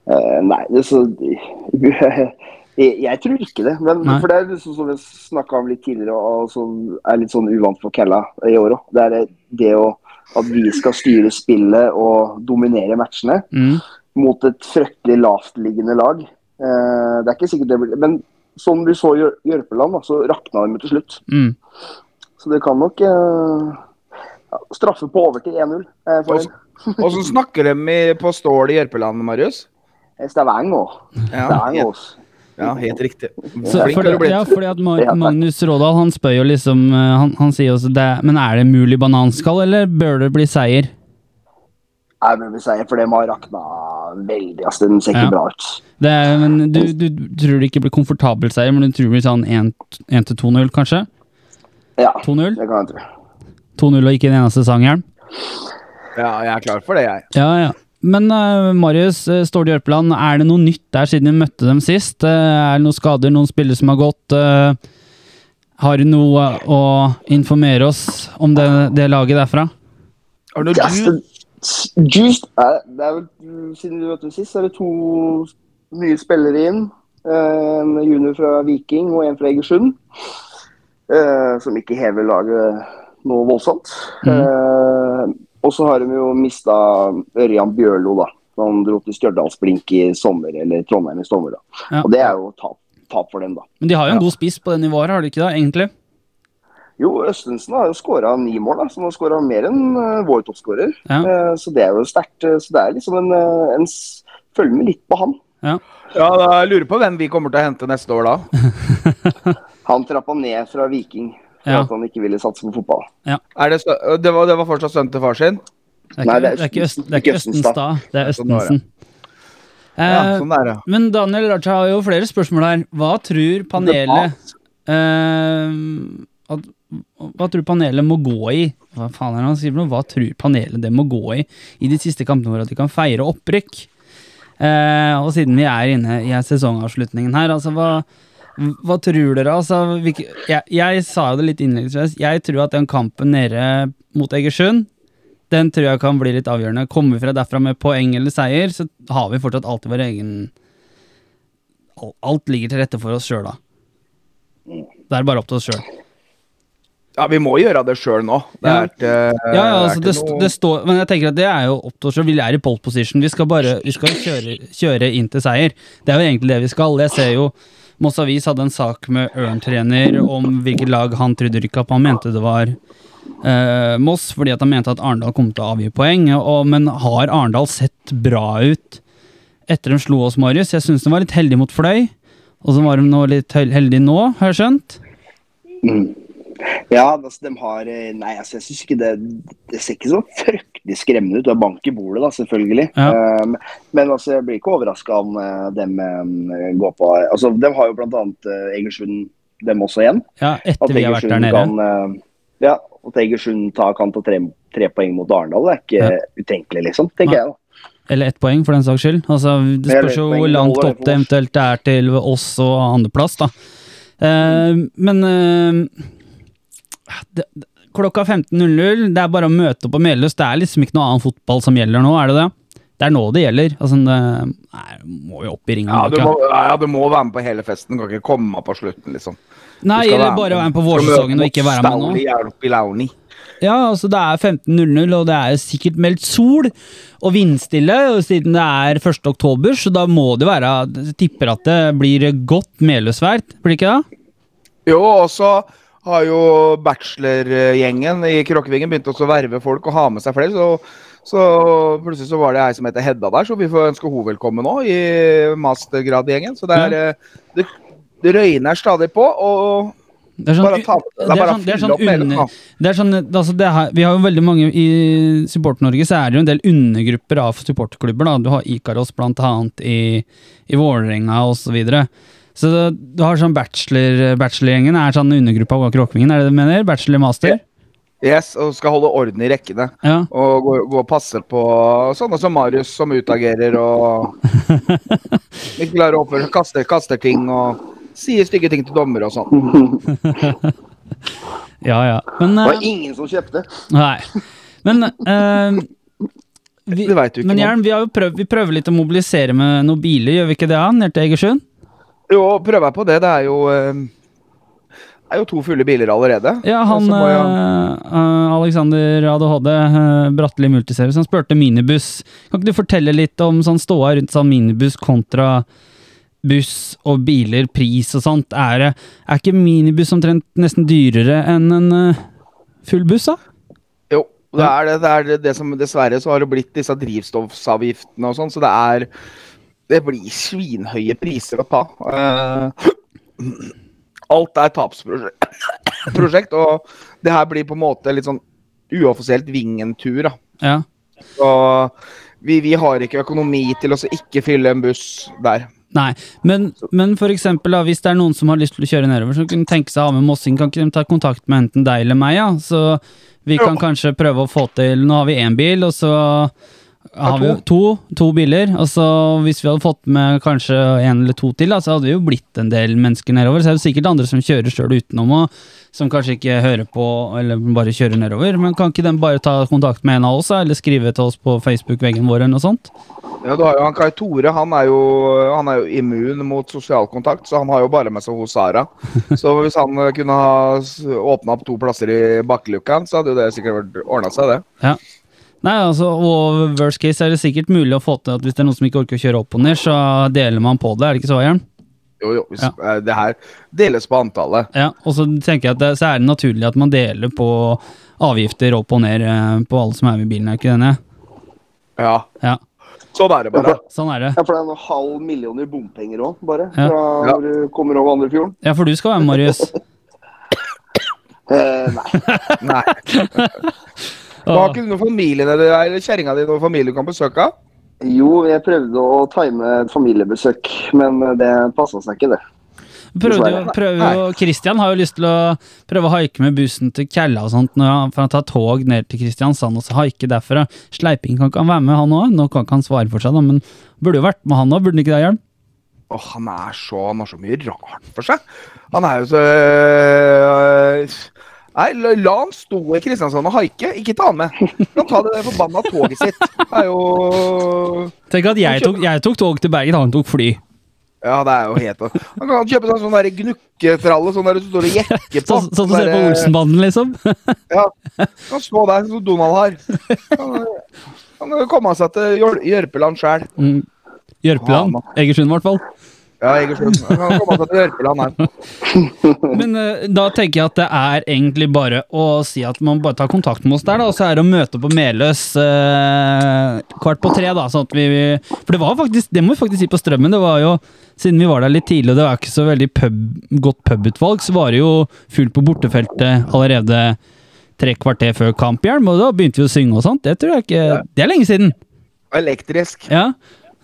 Uh, nei, det så jeg, jeg tror ikke det. Men, Nei. for det er liksom som vi snakka om litt tidligere, og som er litt sånn uvant for Kella i år òg. Det er det å at vi skal styre spillet og dominere matchene Mm. mot et fryktelig lavtliggende lag. Eh, det er ikke sikkert det blir Men som vi så i Jør- Jørpeland, så rakna de til slutt. Mm. Så det kan nok eh, ja, straffe på overtid 1-0. eh, Åssen snakker de på Stål i Jørpeland, Marius? en Stavanger. Ja, Stavanger. Ja, helt riktig. Så, Flink for, har du blitt. ja, fordi at. Magnus Rådal han spør jo liksom eh, Han, han sier også det Men er det mulig bananskall, eller bør det bli seier? Nei, men vi seier, for det må ha rakna veldig. Altså, den ser ikke Ja. bra ut. Det men du, du tror det ikke blir komfortabel seier, men du tror det blir sånn 1-2-0, kanskje? Ja, 2-0? det kan jeg tro. 2-0 og ikke en eneste sanghjelm? Ja, jeg er klar for det, jeg. Ja, ja. Men uh, Marius uh, Ståle Jørpeland, er det noe nytt der siden vi møtte dem sist? Uh, er det noen skader, noen spillere som har gått? Uh, har du noe å informere oss om det, det laget derfra? Har du noe Just, det er vel, mm, Siden du møtte dem sist, er det to nye spillere inn. Eh, En junior fra Viking og en fra Egersund. eh, Som ikke hever laget noe voldsomt. Eh, Og så har de jo mista Ørjan Bjørlo, da. Han dro til Stjørdalsblink i sommer, eller Trondheim i sommer. da. Ja. Og det er jo tap, tap for dem, da. Men de har jo en Ja. god spiss på det nivået, har de ikke det, egentlig? Jo, Østensen har jo skåra ni mål, da, som har skåra mer enn uh, vår toppskårer. Ja. Eh, så det er jo sterkt. eh, Så det er liksom en, eh, en s- Følg med litt på han. Ja, da lurer på hvem vi kommer til å hente neste år da. Han trappa ned fra Viking for Ja. at han ikke ville satse på fotball. Er det, det, var, det var fortsatt sønnen til far sin? Det er Nei, ikke, det er det er ikke, Øst, det er ikke Østenstad, det er Sånn. Østensen. Ja, Eh, sånn er det. Men Daniel Raja har jo flere spørsmål her. Hva tror panelet eh, at, Hva tror panelet må gå i? Hva faen er det han sier for noe? Hva tror panelet det må gå i i de siste kampene våre at de kan feire opprykk? Eh, og siden vi er inne i sesongavslutningen her, altså hva, hva tror dere? Altså, jeg, jeg sa jo det litt innledningsvis. Jeg tror at den kampen nede mot Egersund, den tror jeg kan bli litt avgjørende. Kommer vi fra derfra med poeng eller seier, så har vi fortsatt alltid vår egen Alt ligger til rette for oss sjøl, da. Det er bare opp til oss sjøl. Ja, vi må gjøre det sjøl nå. Det Ja. er ikke, Ja, ja, altså, det, noe- det står Men jeg tenker at det er jo opp til oss sjøl. Vi er i pole position. Vi skal bare vi skal kjøre, kjøre inn til seier. Det er jo egentlig det vi skal. Jeg ser jo Moss Avis hadde en sak med Ørn-trener om hvilket lag han trodde rykka opp. Han mente det var eh, Moss, fordi han mente at Arendal kom til å avgi poeng. Og, men har Arendal sett bra ut etter de slo oss, Marius? Jeg syns de var litt heldige mot Fløy. Og så var de litt hel- heldige nå, har jeg skjønt? Mm. Ja, altså, de har eh, Nei, altså, jeg syns ikke det Det ser ikke så fryktelig skremmende ut. Det er bank i bordet, da, selvfølgelig. Ja. Um, men altså, jeg blir ikke overraska om uh, dem um, går på Altså, De har jo bl.a. Uh, Egersund, dem også igjen. Ja, etter vi har vært der nede. kan uh, Ja, at Egersund tar, kan ta tre, tre poeng mot Arendal, det er ikke utenkelig, liksom. Tenker ja. jeg, da. Eller ett poeng, for den saks skyld. Altså, det spørs jo hvor langt opp det eventuelt er til oss og andreplass, da. Eh, men eh, det, klokka 15.00, det er bare å møte opp på Melhus. Det er liksom ikke noe annen fotball som gjelder nå, er det det? Det er nå det gjelder. Altså, det nei, må jo opp i ringen. ja, du må, ja, du må være med på hele festen. Du kan ikke komme på slutten, liksom. Nei, eller bare være med på vårsesongen og ikke være med nå. Ja, altså det er 15.00, og det er sikkert meldt sol og vindstille, og siden det er 1. oktober, så da må det være tipper at det blir godt Meløsvær, blir det ikke det? Jo, og så har jo bachelorgjengen i Kråkevingen begynt å verve folk og ha med seg flere. Så, så plutselig så var det ei som heter Hedda der, så vi får ønske henne velkommen nå i mastergradgjengen. Så det er eh, det, det røyner stadig på. og Det er sånn, altså det her, Vi har jo veldig mange I Support-Norge så er det jo en del undergrupper av supportklubber. da Du har Ikaros annet i, i Vålerenga osv. Så, videre. Så du har sånn bachelor, bachelorgjengen er sånn undergruppe av Kråkevingen, er det det du mener? Bachelor-master? Yes, og skal holde orden i rekkene. Ja. Og gå, gå og passe på sånne som Marius, som utagerer og ikke klarer å oppføre seg, kaster, kaster ting og sier stygge ting til dommere og sånn. ja, ja. Men Det eh, var ingen som kjøpte. Nei. Men uh, vi, du ikke Men. Jern, vi, prøvd, vi prøver litt å mobilisere med noen biler, gjør vi ikke det? da, Ned til Egersund? Jo, prøver jeg på det. Det er jo eh, det er jo to fulle biler allerede. Ja, han jeg- uh, Alexander ADHD, uh, Bratteli Multiservice, han spurte minibuss. Kan ikke du fortelle litt om sånn ståa rundt sånn minibuss kontra buss og biler, pris og sånt? Er, det, er ikke minibuss omtrent nesten dyrere enn en uh, full buss, da? Jo, det er det, det er det, det som Dessverre så har det blitt disse drivstoffavgiftene og sånn, så det er Det blir svinhøye priser å ta. Uh, alt er tapsprosjekt, og det her blir på en måte litt sånn uoffisielt Vingen-tur. da. Ja. Så vi, vi har ikke økonomi til å ikke fylle en buss der. Nei, men, men for eksempel da, hvis det er noen som har lyst til å kjøre nedover, så kunne tenke seg å ha med Mossing, kan ikke de ta kontakt med enten deg eller meg, ja? Så vi kan kanskje prøve å få til Nå har vi én bil, og så har vi to, to biler. Og så hvis vi hadde fått med kanskje en eller to til, da, så hadde vi jo blitt en del mennesker nedover. Så er det sikkert andre som kjører sjøl utenom, og som kanskje ikke hører på, eller bare kjører nedover. Men kan ikke den bare ta kontakt med en av oss, eller skrive til oss på Facebook-veggen vår eller noe sånt? Ja, du har jo han Kai Tore, han er jo, han er jo immun mot sosial kontakt, så han har jo bare med seg hos Sara. Så hvis han kunne ha åpna opp to plasser i bakkeluka, så hadde jo det sikkert ordna seg, det. Ja. Nei, altså, og worst case er det sikkert mulig å få til at hvis det er noen som ikke orker å kjøre opp og ned, så deler man på det, er det ikke så, Jern? Jo, jo, hvis, Ja. eh, det her deles på antallet. Ja, og så tenker jeg at det, så er det naturlig at man deler på avgifter opp og ned eh, på alle som er med i bilen, er ikke det? Ja, Ja, sånn er det bare. sånn er det. Ja, for det er en halv million i bompenger òg, bare. Ja. Fra Ja. når du kommer over Andrefjorden. Ja, for du skal være med, Marius. Eh, nei. Nei. Har ikke du noen familie nede der, eller kjerringa di noen familie du kan besøke? Jo, jeg prøvde å time et familiebesøk, men det passa seg ikke, det. Prøvde jo, prøvde jo, Christian har jo lyst til å prøve å haike med bussen til Kjella og sånt, når han, for han tar tog ned til Kristiansand og så haike derfra. Sleiping kan ikke han være med, han òg. Nå kan ikke han svare for seg, da, men burde jo vært med han òg, burde han ikke det, Hjelm? Åh, han er så Han har så mye rart for seg. Han er jo så øh, Nei, la, la han stå i Kristiansand og haike. Ikke ta han med. Han kan ta det forbanna toget sitt. Det er jo Tenk at jeg tok, jeg tok tog til Bergen, han tok fly. Ja, det er jo helt Han kan kjøpe seg sånn gnukketralle, sånn der du står og jekker på. Sånn som du ser på Olsenbanden, liksom. Ja. Kan stå der som Donald har. Han, han kan komme seg til Jør- Jørpeland sjæl. Mm. Jørpeland. Egersund, i hvert fall. Ja, Egersund. Han kan komme seg til Jørpeland her. Men uh, da tenker jeg at det er egentlig bare å si at man bare tar kontakt med oss der, da, og så er det å møte på Meløs uh, kvart på tre, da. Sånn at vi, for det var faktisk, det må vi faktisk si på Strømmen, det var jo siden vi var der litt tidlig, og det var ikke så veldig pub, godt pubutvalg, så var det jo fullt på bortefeltet allerede tre kvarter før kamp, og da begynte vi å synge og sånt. Det tror jeg ikke Det er lenge siden. Elektrisk. Ja.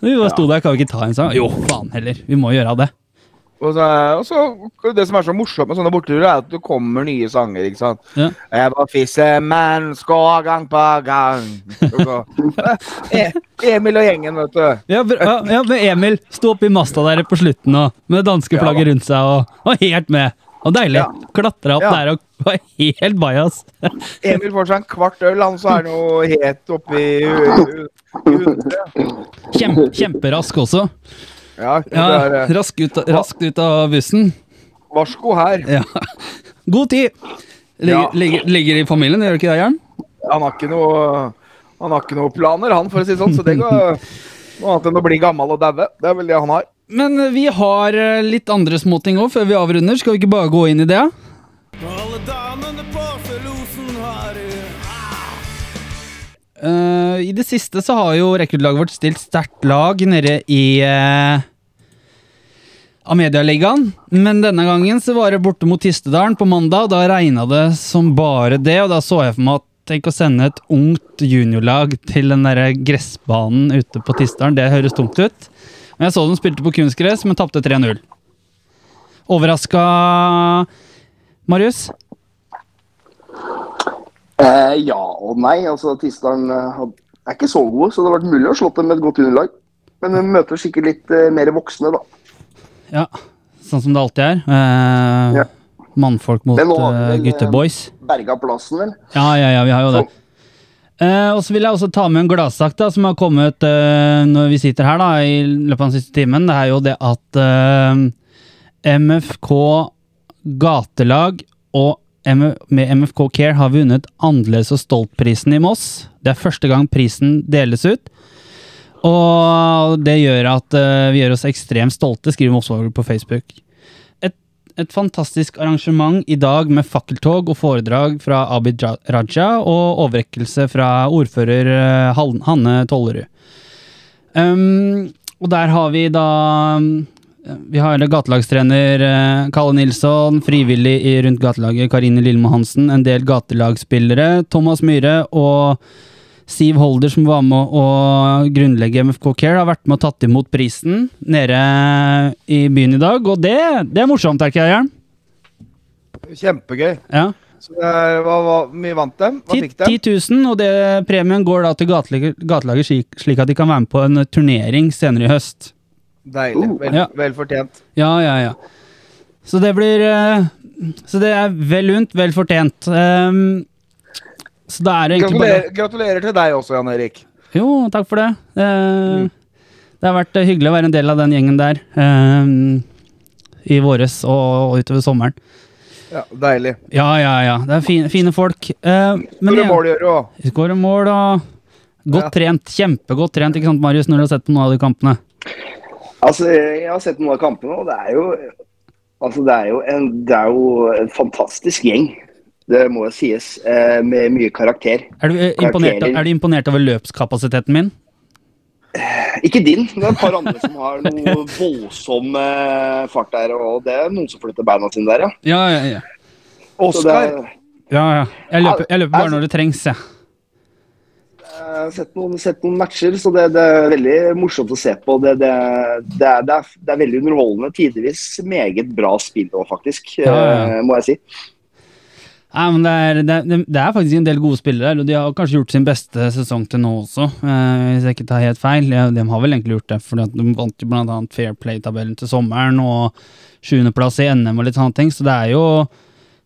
Vi bare sto der, kan vi ikke ta en sang? Jo, faen heller. Vi må gjøre det. Og så, og så Det som er så morsomt med sånne borteturer, er at det kommer nye sanger. ikke sant? Ja. Jeg var fissemann, skal gang på gang. Eh, Emil og gjengen, vet du. Ja, ja, men Emil sto oppi masta der på slutten og med danskeflagget rundt seg og var helt med. Og deilig. Ja. Klatra opp Ja. der og var helt bajas. Emil får seg en kvart øl, han, så er han jo helt oppi hundre. Kjemperask også. Ja, Ja, eh, rask ut, raskt ut av bussen. varsko her. Ja. God tid! Ligger, ligger, ligger i familien, gjør du ikke det, Jern? Han har ikke noe Han har ikke noen planer, han, for å si det sånn. Så det går noe annet enn å bli gammel og daue. Det er vel det han har. Men vi har eh, litt andre småting òg før vi avrunder. Skal vi ikke bare gå inn i det? Alle damene på Felosen har Uh, I det siste så har jo rekruttlaget vårt stilt sterkt lag nede i uh, Amedialigaen. Men denne gangen så var det borte mot Tistedalen på mandag. Da regna det som bare det, og da så jeg for meg at tenk å sende et ungt juniorlag til den der gressbanen ute på Tistedalen. Det høres tungt ut. Men jeg så de spilte på kunstgress, men tapte 3-0. Overraska, Marius? Eh, ja og nei. altså Tisteren eh, er ikke så gode, så det har vært mulig å slå dem med et godt underlag. Men vi møter sikkert litt eh, mer voksne, da. Ja, sånn som det alltid er. Eh, Ja. Mannfolk mot eh, gutteboys. Berga plassen, vel. Ja, ja, ja, vi har jo det. Eh, og så vil jeg også ta med en gladsak som har kommet uh, når vi sitter her da, i løpet av den siste timen. Det er jo det at uh, MFK gatelag og M med MFK Care har vunnet Annerledes og Stolt-prisen i Moss. Det er første gang prisen deles ut. Og det gjør at eh, vi gjør oss ekstremt stolte, skriver Mossvåger på Facebook. Et, fantastisk arrangement i dag med fakkeltog og foredrag fra Abid Raja og overrekkelse fra ordfører eh, Hanne Tollerud. Um, og der har vi da eh, Vi har gatelagstrener eh, Kalle Nilsson, frivillig i rundt gatelaget Karine Lillemo Hansen, en del gatelagsspillere, Thomas Myhre og Siv Holder, som var med å grunnlegge MFK Care, har vært med og tatt imot prisen nede i byen i dag. Og det, det er morsomt, er ikke det, Jern? Kjempegøy. Ja. Så hva, mye vant dem? Hva 10 fikk de? 10 000, og det premien går da til gatelaget, slik, slik at de kan være med på en turnering senere i høst. Deilig. Oh. Vel, Ja. vel fortjent. Ja, ja, ja. Så det blir eh, Så det er vel unt, vel fortjent. Ehm, så da er det egentlig bare Gratulerer, gratulerer til deg også, Jan Erik. Jo, takk for det. Eh, Det har vært eh, hyggelig å være en del av den gjengen der. ehm, I våres og, og utover sommeren. Ja, deilig. Ja, ja, ja. Det er fine, fine folk. Uh, ja, mål gjør du òg. skårer mål og Godt Ja. trent. Kjempegodt trent, ikke sant, Marius, når du har sett på noen av de kampene? Altså, jeg har sett noen av kampene, og det er jo Altså, det er jo en, det er jo en fantastisk gjeng. Det må sies. Eh, med mye karakter. Er du, eh, imponert, er du imponert over løpskapasiteten min? Ikke din, det er et par andre som har noe voldsom eh, fart der. Og det er noen som flytter beina sine der, ja. Ja, ja, ja. Oskar. ja, ja. Jeg, løper, jeg løper bare når det trengs, jeg. Jeg har sett noen, sett noen matcher, så det, det er veldig morsomt å se på. Det, det, det, er, det, er, det er veldig underholdende. Tidvis meget bra spill òg, faktisk. Ja, ja. Må jeg si. Nei, men det er, det, er- det er faktisk en del gode spillere her, og de har kanskje gjort sin beste sesong til nå også, eh, hvis jeg ikke tar helt feil. Ja, de har vel egentlig gjort det, for de vant jo annet Fair Play-tabellen til sommeren, og sjuendeplass i NM og litt sånne ting, så det er jo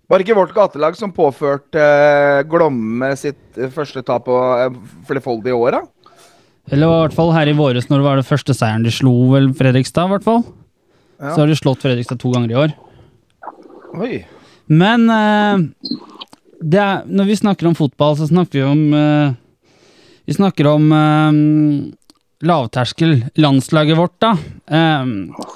Var det ikke vårt gatelag som påførte eh, Glomme sitt første tap på eh, flerfoldige år, da? Eller i hvert fall her i våres, når det var det første seieren de slo, vel Fredrikstad, i hvert fall. Ja. Så har de slått Fredrikstad to ganger i år. Oi. Men eh, er, når vi snakker om fotball, så snakker vi om eh, Vi snakker om eh, lavterskel. Landslaget vårt, da.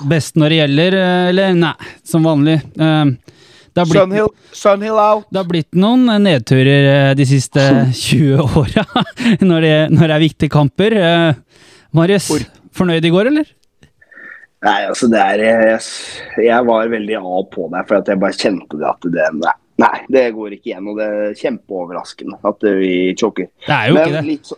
Best når det gjelder, eller nei, som vanlig. Det, har blitt, Sunhill, Sunhill det har blitt noen nedturer de siste 20 åra når, når det er viktige kamper. Marius, fornøyd i går, eller? Nei, altså det er Jeg, jeg var veldig av på deg, for at jeg bare kjente det at det Nei, nei det går ikke igjen. Og det er kjempeoverraskende at vi choker. Det er jo Men, ikke det. litt så,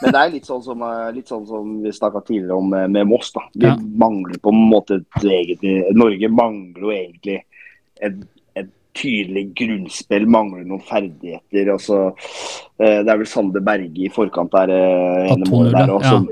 men det er litt sånn som, eh, litt sånn som vi snakka tidligere om med, Moss. da. Vi Ja. mangler på en måte et eget Norge mangler jo egentlig et tydelig grunnspill, mangler noen ferdigheter. altså eh, Det er vel Sande Berge i forkant der. eh, På ene målet 2-0, der ja. som-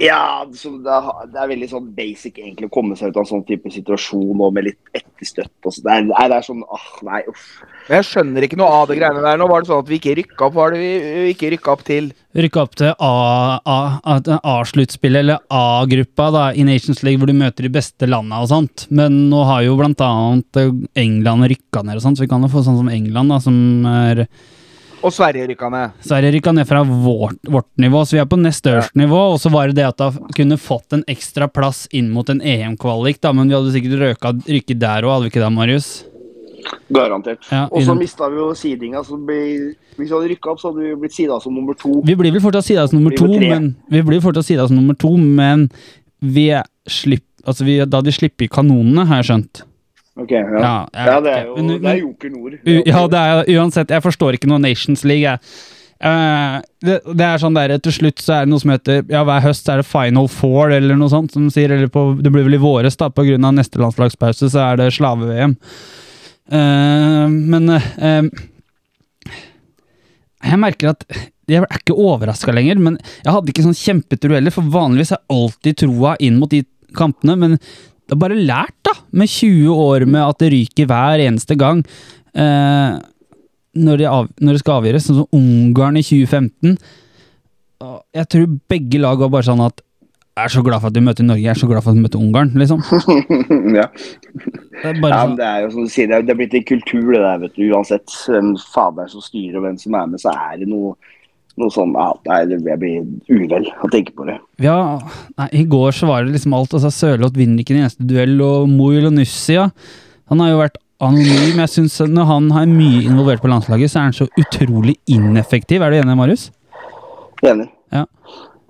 Ja, som det, er, det er veldig sånn basic egentlig å komme seg ut av en sånn type situasjon og med litt etterstøtt. og så. Det er, det er sånn ah, Nei, uff. Men jeg skjønner ikke noe av det greiene der. Nå var det sånn at vi ikke rykka opp. Hva er det vi ikke rykka opp til? Rykka opp til A-sluttspillet, eller A-gruppa da, i Nations League, hvor du møter de beste landa og sånt. Men nå har jo blant annet eh, England rykka ned og sånt, så vi kan jo få sånn som England, da, som er Og Sverige rykka ned. Sverige rykka ned fra vårt, vårt nivå, så vi er på nest øverste nivå. Og så var det det at da kunne fått en ekstra plass inn mot en EM-kvalik, da, men vi hadde sikkert røka, rykket der òg, hadde vi ikke det, Marius? Garantert. Ja, og så mista vi jo seedinga. så ble- Hvis vi hadde rykka opp, så hadde vi blitt sida som nummer to. Vi blir vel fortsatt sida som nummer to, men vi blir fortsatt sida som nummer to, men vi slipp, altså vi, da de slipper kanonene, har jeg skjønt. Ok, ja. Ja, jeg Ja, det er jo Men- det er Joker Nord. Ja, det er uansett, jeg forstår ikke noe Nations League, jeg. Uh, det, det er sånn der, Til slutt så er det noe som heter Ja, hver høst er det Final Four, eller noe sånt. Som sier, eller på, Det blir vel i våres, da, av neste landslagspause, så er det slave-VM. Eh, men uh, Jeg merker at Jeg er ikke overraska lenger, men jeg hadde ikke sånn kjempetro heller, for vanligvis er alltid troa inn mot de kampene, men det er bare lært, da, med 20 år med at det ryker hver eneste gang. Uh, når, det av, når det skal avgjøres, sånn som Ungarn i 2015. Jeg tror begge lag var bare sånn at jeg er så glad for at du møter Norge, jeg er så glad for at du møter Ungarn, liksom. ja. Det ja, sånn, men det er jo som du sier, det er, blitt en kultur, det der, vet du. Uansett hvem faderen som styrer og hvem som er med, så er det noe, noe sånn ja, nei, det- Jeg blir uvel å tenke på det. ja, nei, I går så var det liksom alt. altså Sørloth vinner ikke den eneste duell, og Moil og Nussia Han har jo vært anonym. Jeg synes at Når han er mye involvert på landslaget, så er han så utrolig ineffektiv. Er du enig, Marius? Enig. Ja.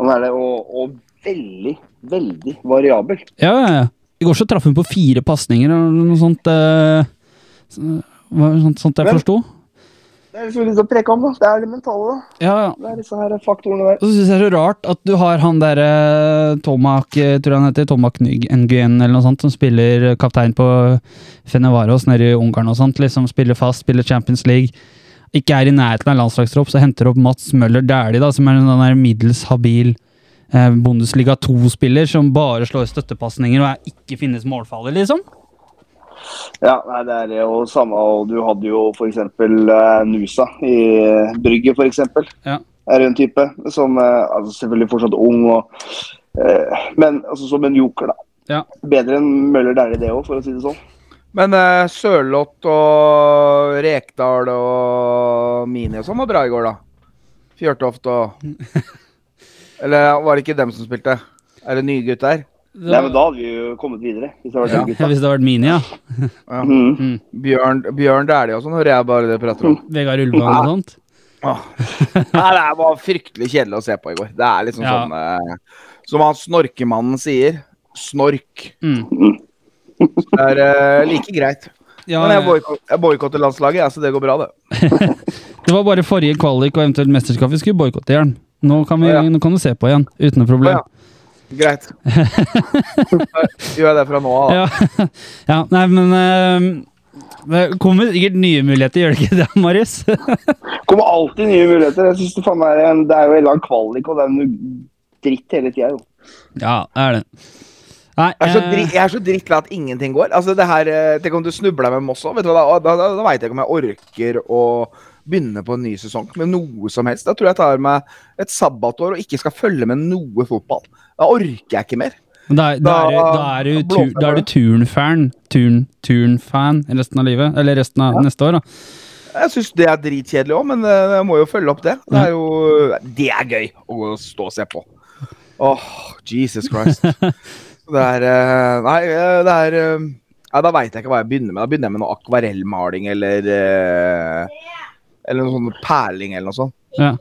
Han er det, og, og veldig, veldig variabel. Ja, ja, ja. I går så traff hun på fire pasninger eller noe sånt. Eh, sånt, sånt jeg Men- forsto. Det er liksom litt å preke om, da. Det er det mentale, da. Ja, ja. Det er disse her faktorene der. Og så syns jeg det er så rart at du har han derre Tomak, eh, tror jeg han heter, Tomak Ng- Nguyen eller noe sånt, som spiller kaptein på Fenevaros nede i Ungarn og sånt, liksom spiller fast, spiller Champions League. Ikke er i nærheten av landslagstropp, så henter opp Mats Møller Dæhlie, som er en sånn middels habil eh, Bundesliga 2-spiller som bare slår støttepasninger og er ikke finnes målfaller, liksom. Ja, nei, det er det. Og samme, og du hadde jo f.eks. Uh, Nusa i uh, Brygge, f.eks. Ja. Er en type som uh, altså Selvfølgelig fortsatt ung, og, eh, men altså, som en joker, da. Ja. Bedre enn Møller Dæhlie, det òg, for å si det sånn. Men uh, Sørloth og Rekdal og Mini og sånn var bra i går, da. Fjørtoft og Eller var det ikke dem som spilte? Er det nye gutter? Nei, men Da hadde vi jo kommet videre. Hvis det hadde vært Ja. det hadde vært Mini, ja. Ja. Mm. Bjørn, Bjørn Dæhlie og sånn, hører jeg bare det prater om. Vegard Ulvang og sånt. Åh. Nei, det var fryktelig kjedelig å se på i går. Det er liksom Ja. sånn eh, Som han snorkemannen sier. Snork. Mm. Det er eh, like greit. Ja, Men jeg boikotter landslaget, så det går bra, det. det var bare forrige kvalik og eventuelt mesterskap vi skulle boikotte, Jern. Nå kan, vi, ja. nå kan du se på igjen, uten noe problem. Ja. Greit. Gjør jeg det fra nå av. da. Ja, ja nei, men uh, det kommer sikkert nye muligheter, gjør det ikke det, Marius? kommer alltid nye muligheter. Jeg synes Det faen er en, det er jo en lang kvalik, og det er noe dritt hele tida. ja, det er det. Nei, Jeg er så, dritt, jeg er så drittlei at ingenting går. Altså det her, eh, Tenk om du snubler med Moss òg. Da, da, da, da veit jeg ikke om jeg orker å begynne på en ny sesong med noe som helst. Da tror jeg jeg tar meg et sabbatår og ikke skal følge med noe fotball. Da orker jeg ikke mer. da, er- da, er, du- du, du turnfan. Turn, turnfan resten av livet. Eller resten av neste år, da. Jeg syns det er dritkjedelig òg, men eh, jeg må jo følge opp det. Det er jo Det er gøy å stå og se på. Åh, Jesus Christ. Det er eh, Nei, eh, det er Nei, Da veit jeg ikke hva jeg begynner med. Da begynner jeg med noe akvarellmaling eller Eller noe sånn perling eller noe sånt. Ja.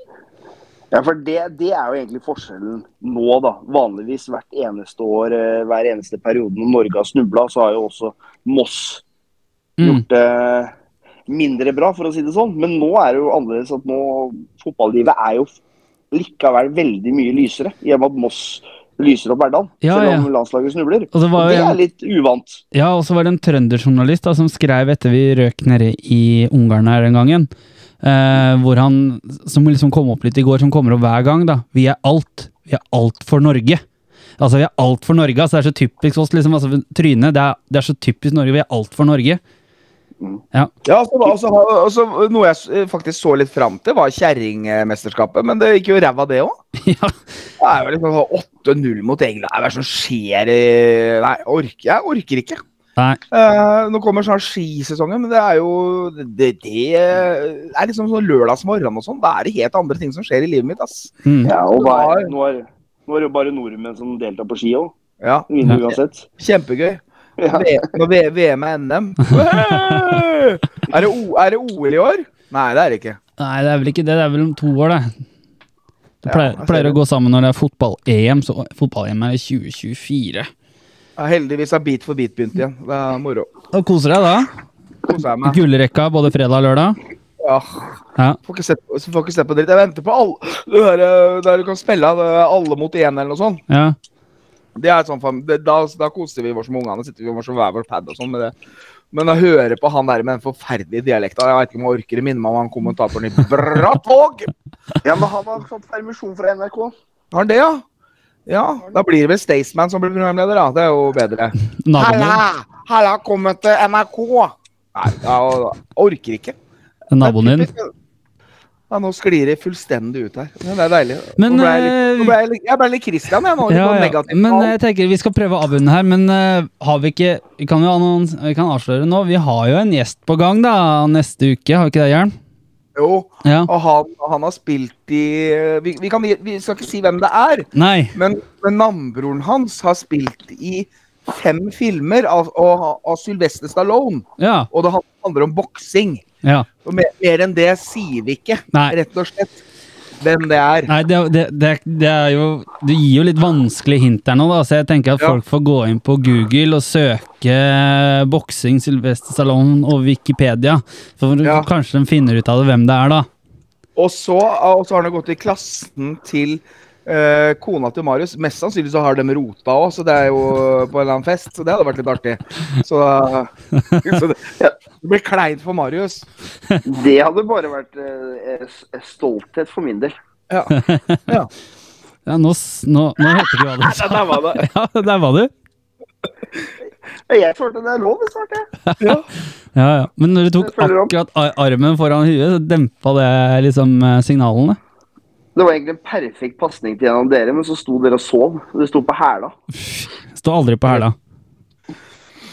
Ja, for det, det er jo egentlig forskjellen nå, da. Vanligvis hvert eneste år, eh, hver eneste periode når Norge har snubla, så har jo også Moss Mm. gjort det mindre bra, for å si det sånn. Men nå er det jo annerledes at nå fotballivet er jo likevel veldig mye lysere, i og med at Moss lyser opp hverdagen, Ja, selv ja. om landslaget snubler. Og det var Og det en- er litt uvant. Ja, og så var det en trønderjournalist da, som skrev etter vi røk nede i Ungarn her den gangen. Eh, hvor han, som liksom kom opp litt i går, som kommer opp hver gang, da. Vi er alt. Vi er alt for Norge. Altså, vi er alt for Norge. Altså, det er så typisk oss, liksom. Altså, trynet, det er, det er så typisk Norge. Vi er alt for Norge. Ja. Ja, altså, altså, altså, Noe jeg faktisk så litt fram til, var kjerringmesterskapet. Men det gikk jo ræva, det òg. ja. Det er jo liksom sånn 8-0 mot England. Hva er det som skjer i Nei, orker, jeg orker ikke. Nei. Eh, nå kommer snart skisesongen, men det er jo Det, det er liksom sånn lørdagsmorgen og sånn. Da er det helt andre ting som skjer i livet mitt, ass. Mm. Ja, og hva er, nå, er, nå er det jo bare nordmenn som deltar på ski òg. Ja, Vinner uansett. Kjempegøy. Ja. V- Når VM er NM. Er det, o er det OL i år? Nei, det er det ikke. Nei, det er vel ikke det. Det er vel om to år, det. Det pleier, ja, pleier å gå sammen når det er fotball-EM, så fotball-EM er i 2024. Ja, heldigvis har Beat for beat begynt igjen. Det er moro. Og koser deg da? Koser jeg meg. Gullrekka både fredag og lørdag? Ja. Ja. Får ikke, se på, får ikke se på dritt. Jeg venter på alle der, eh, der du kan spille alle mot én eller noe sånt. ja. Det er sånn, det, da, da koser vi oss med ungene. Sitter vi og får hver vår pad og sånn med det. Men å høre på han der med den forferdelige dialekta Jeg vet ikke om jeg orker det minne meg om han kommentatoren i Brattvåg. ja, men han har fått permisjon fra NRK. Har han det, ja? Ja, Da blir det vel Staysman som blir programleder, da. Det er jo bedre. Halla! Halla, kommet til NRK! Nei, jeg orker ikke. Naboen din? Ja, nå sklir det fullstendig ut her. Men det er deilig. Men, nå ble jeg, litt, eh, nå ble jeg, litt, jeg ble litt Christian, jeg nå. Ja, sånn ja. Men jeg tenker vi skal prøve å avrunde her, men uh, har vi ikke Vi kan jo annons, vi kan avsløre nå. Vi har jo en gjest på gang da neste uke, har vi ikke det, Jern? Jo, Ja. og han, han har spilt i vi, vi, kan, vi skal ikke si hvem det er, Nei. men, men navnebroren hans har spilt i fem filmer av, av, av Sylvester Stallone. Ja. Og det handler om boksing. ja. Og mer, mer enn det sier vi ikke, Nei. rett og slett. Hvem det er. Nei, det, det, det, det er jo Du gir jo litt vanskelig hint der nå, da, så jeg tenker at folk får gå inn på Google og søke boksing, Sylvester Salon og Wikipedia. Så Ja. kanskje de finner ut av det hvem det er, da. Og så, og så har han gått i klassen til eh, kona til Marius. Mest sannsynlig så har de rota òg, så det er jo på en eller annen fest. Så det hadde vært litt artig. Så, så det, det blir kleint for Marius. Det hadde bare vært eh, stolthet for min del. Ja. ja. Ja, nå, nå, nå hørte du hva du sa. Der var det. Ja, der var du. Jeg følte det er lov svarte jeg. Ja. Ja, ja. Men når du tok akkurat armen foran huet, så dempa det liksom signalene. Det var egentlig en perfekt pasning til en av dere, men så sto dere og sov. Det sto på hæla. Står aldri på hæla.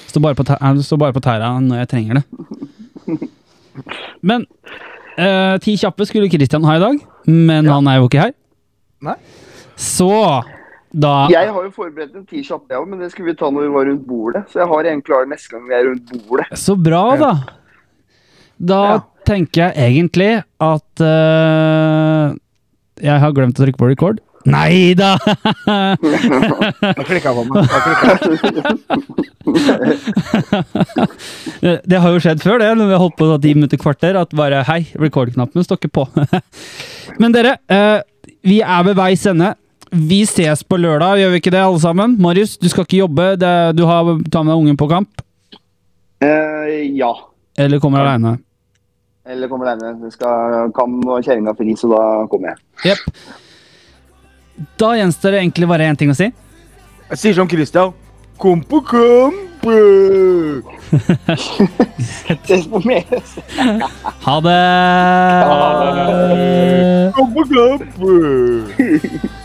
Står bare på, står bare på tæra når jeg trenger det. Men eh, ti kjappe skulle Christian ha i dag, men Ja. han er jo ikke her. Nei. Så da Jeg har jo forberedt en ti kjappe, jeg òg, men det skulle vi ta når vi var rundt bordet. Så jeg har en klar neste gang vi er rundt bordet. Så bra, da. Da Ja. tenker jeg egentlig at eh, Jeg har glemt å trykke på record. Nei da! Jeg klikka på meg. Det, har jo skjedd før, det, når vi har holdt på ti minutter kvarter, at bare hei, record-knappen står ikke på. Men dere, eh, vi er ved veis ende. Vi ses på lørdag, gjør vi ikke det, alle sammen? Marius, du skal ikke jobbe. Du har ta med deg ungen på kamp. Uh, ja. Eller kommer aleine? Eller kommer denne. Det skal Kam og kjerringa fri, så da kommer jeg. Yep. Da gjenstår det egentlig bare én ting å si. Jeg sier som Christian. Kom på kamp! Ses på mer. Ha det! Kom på kamp!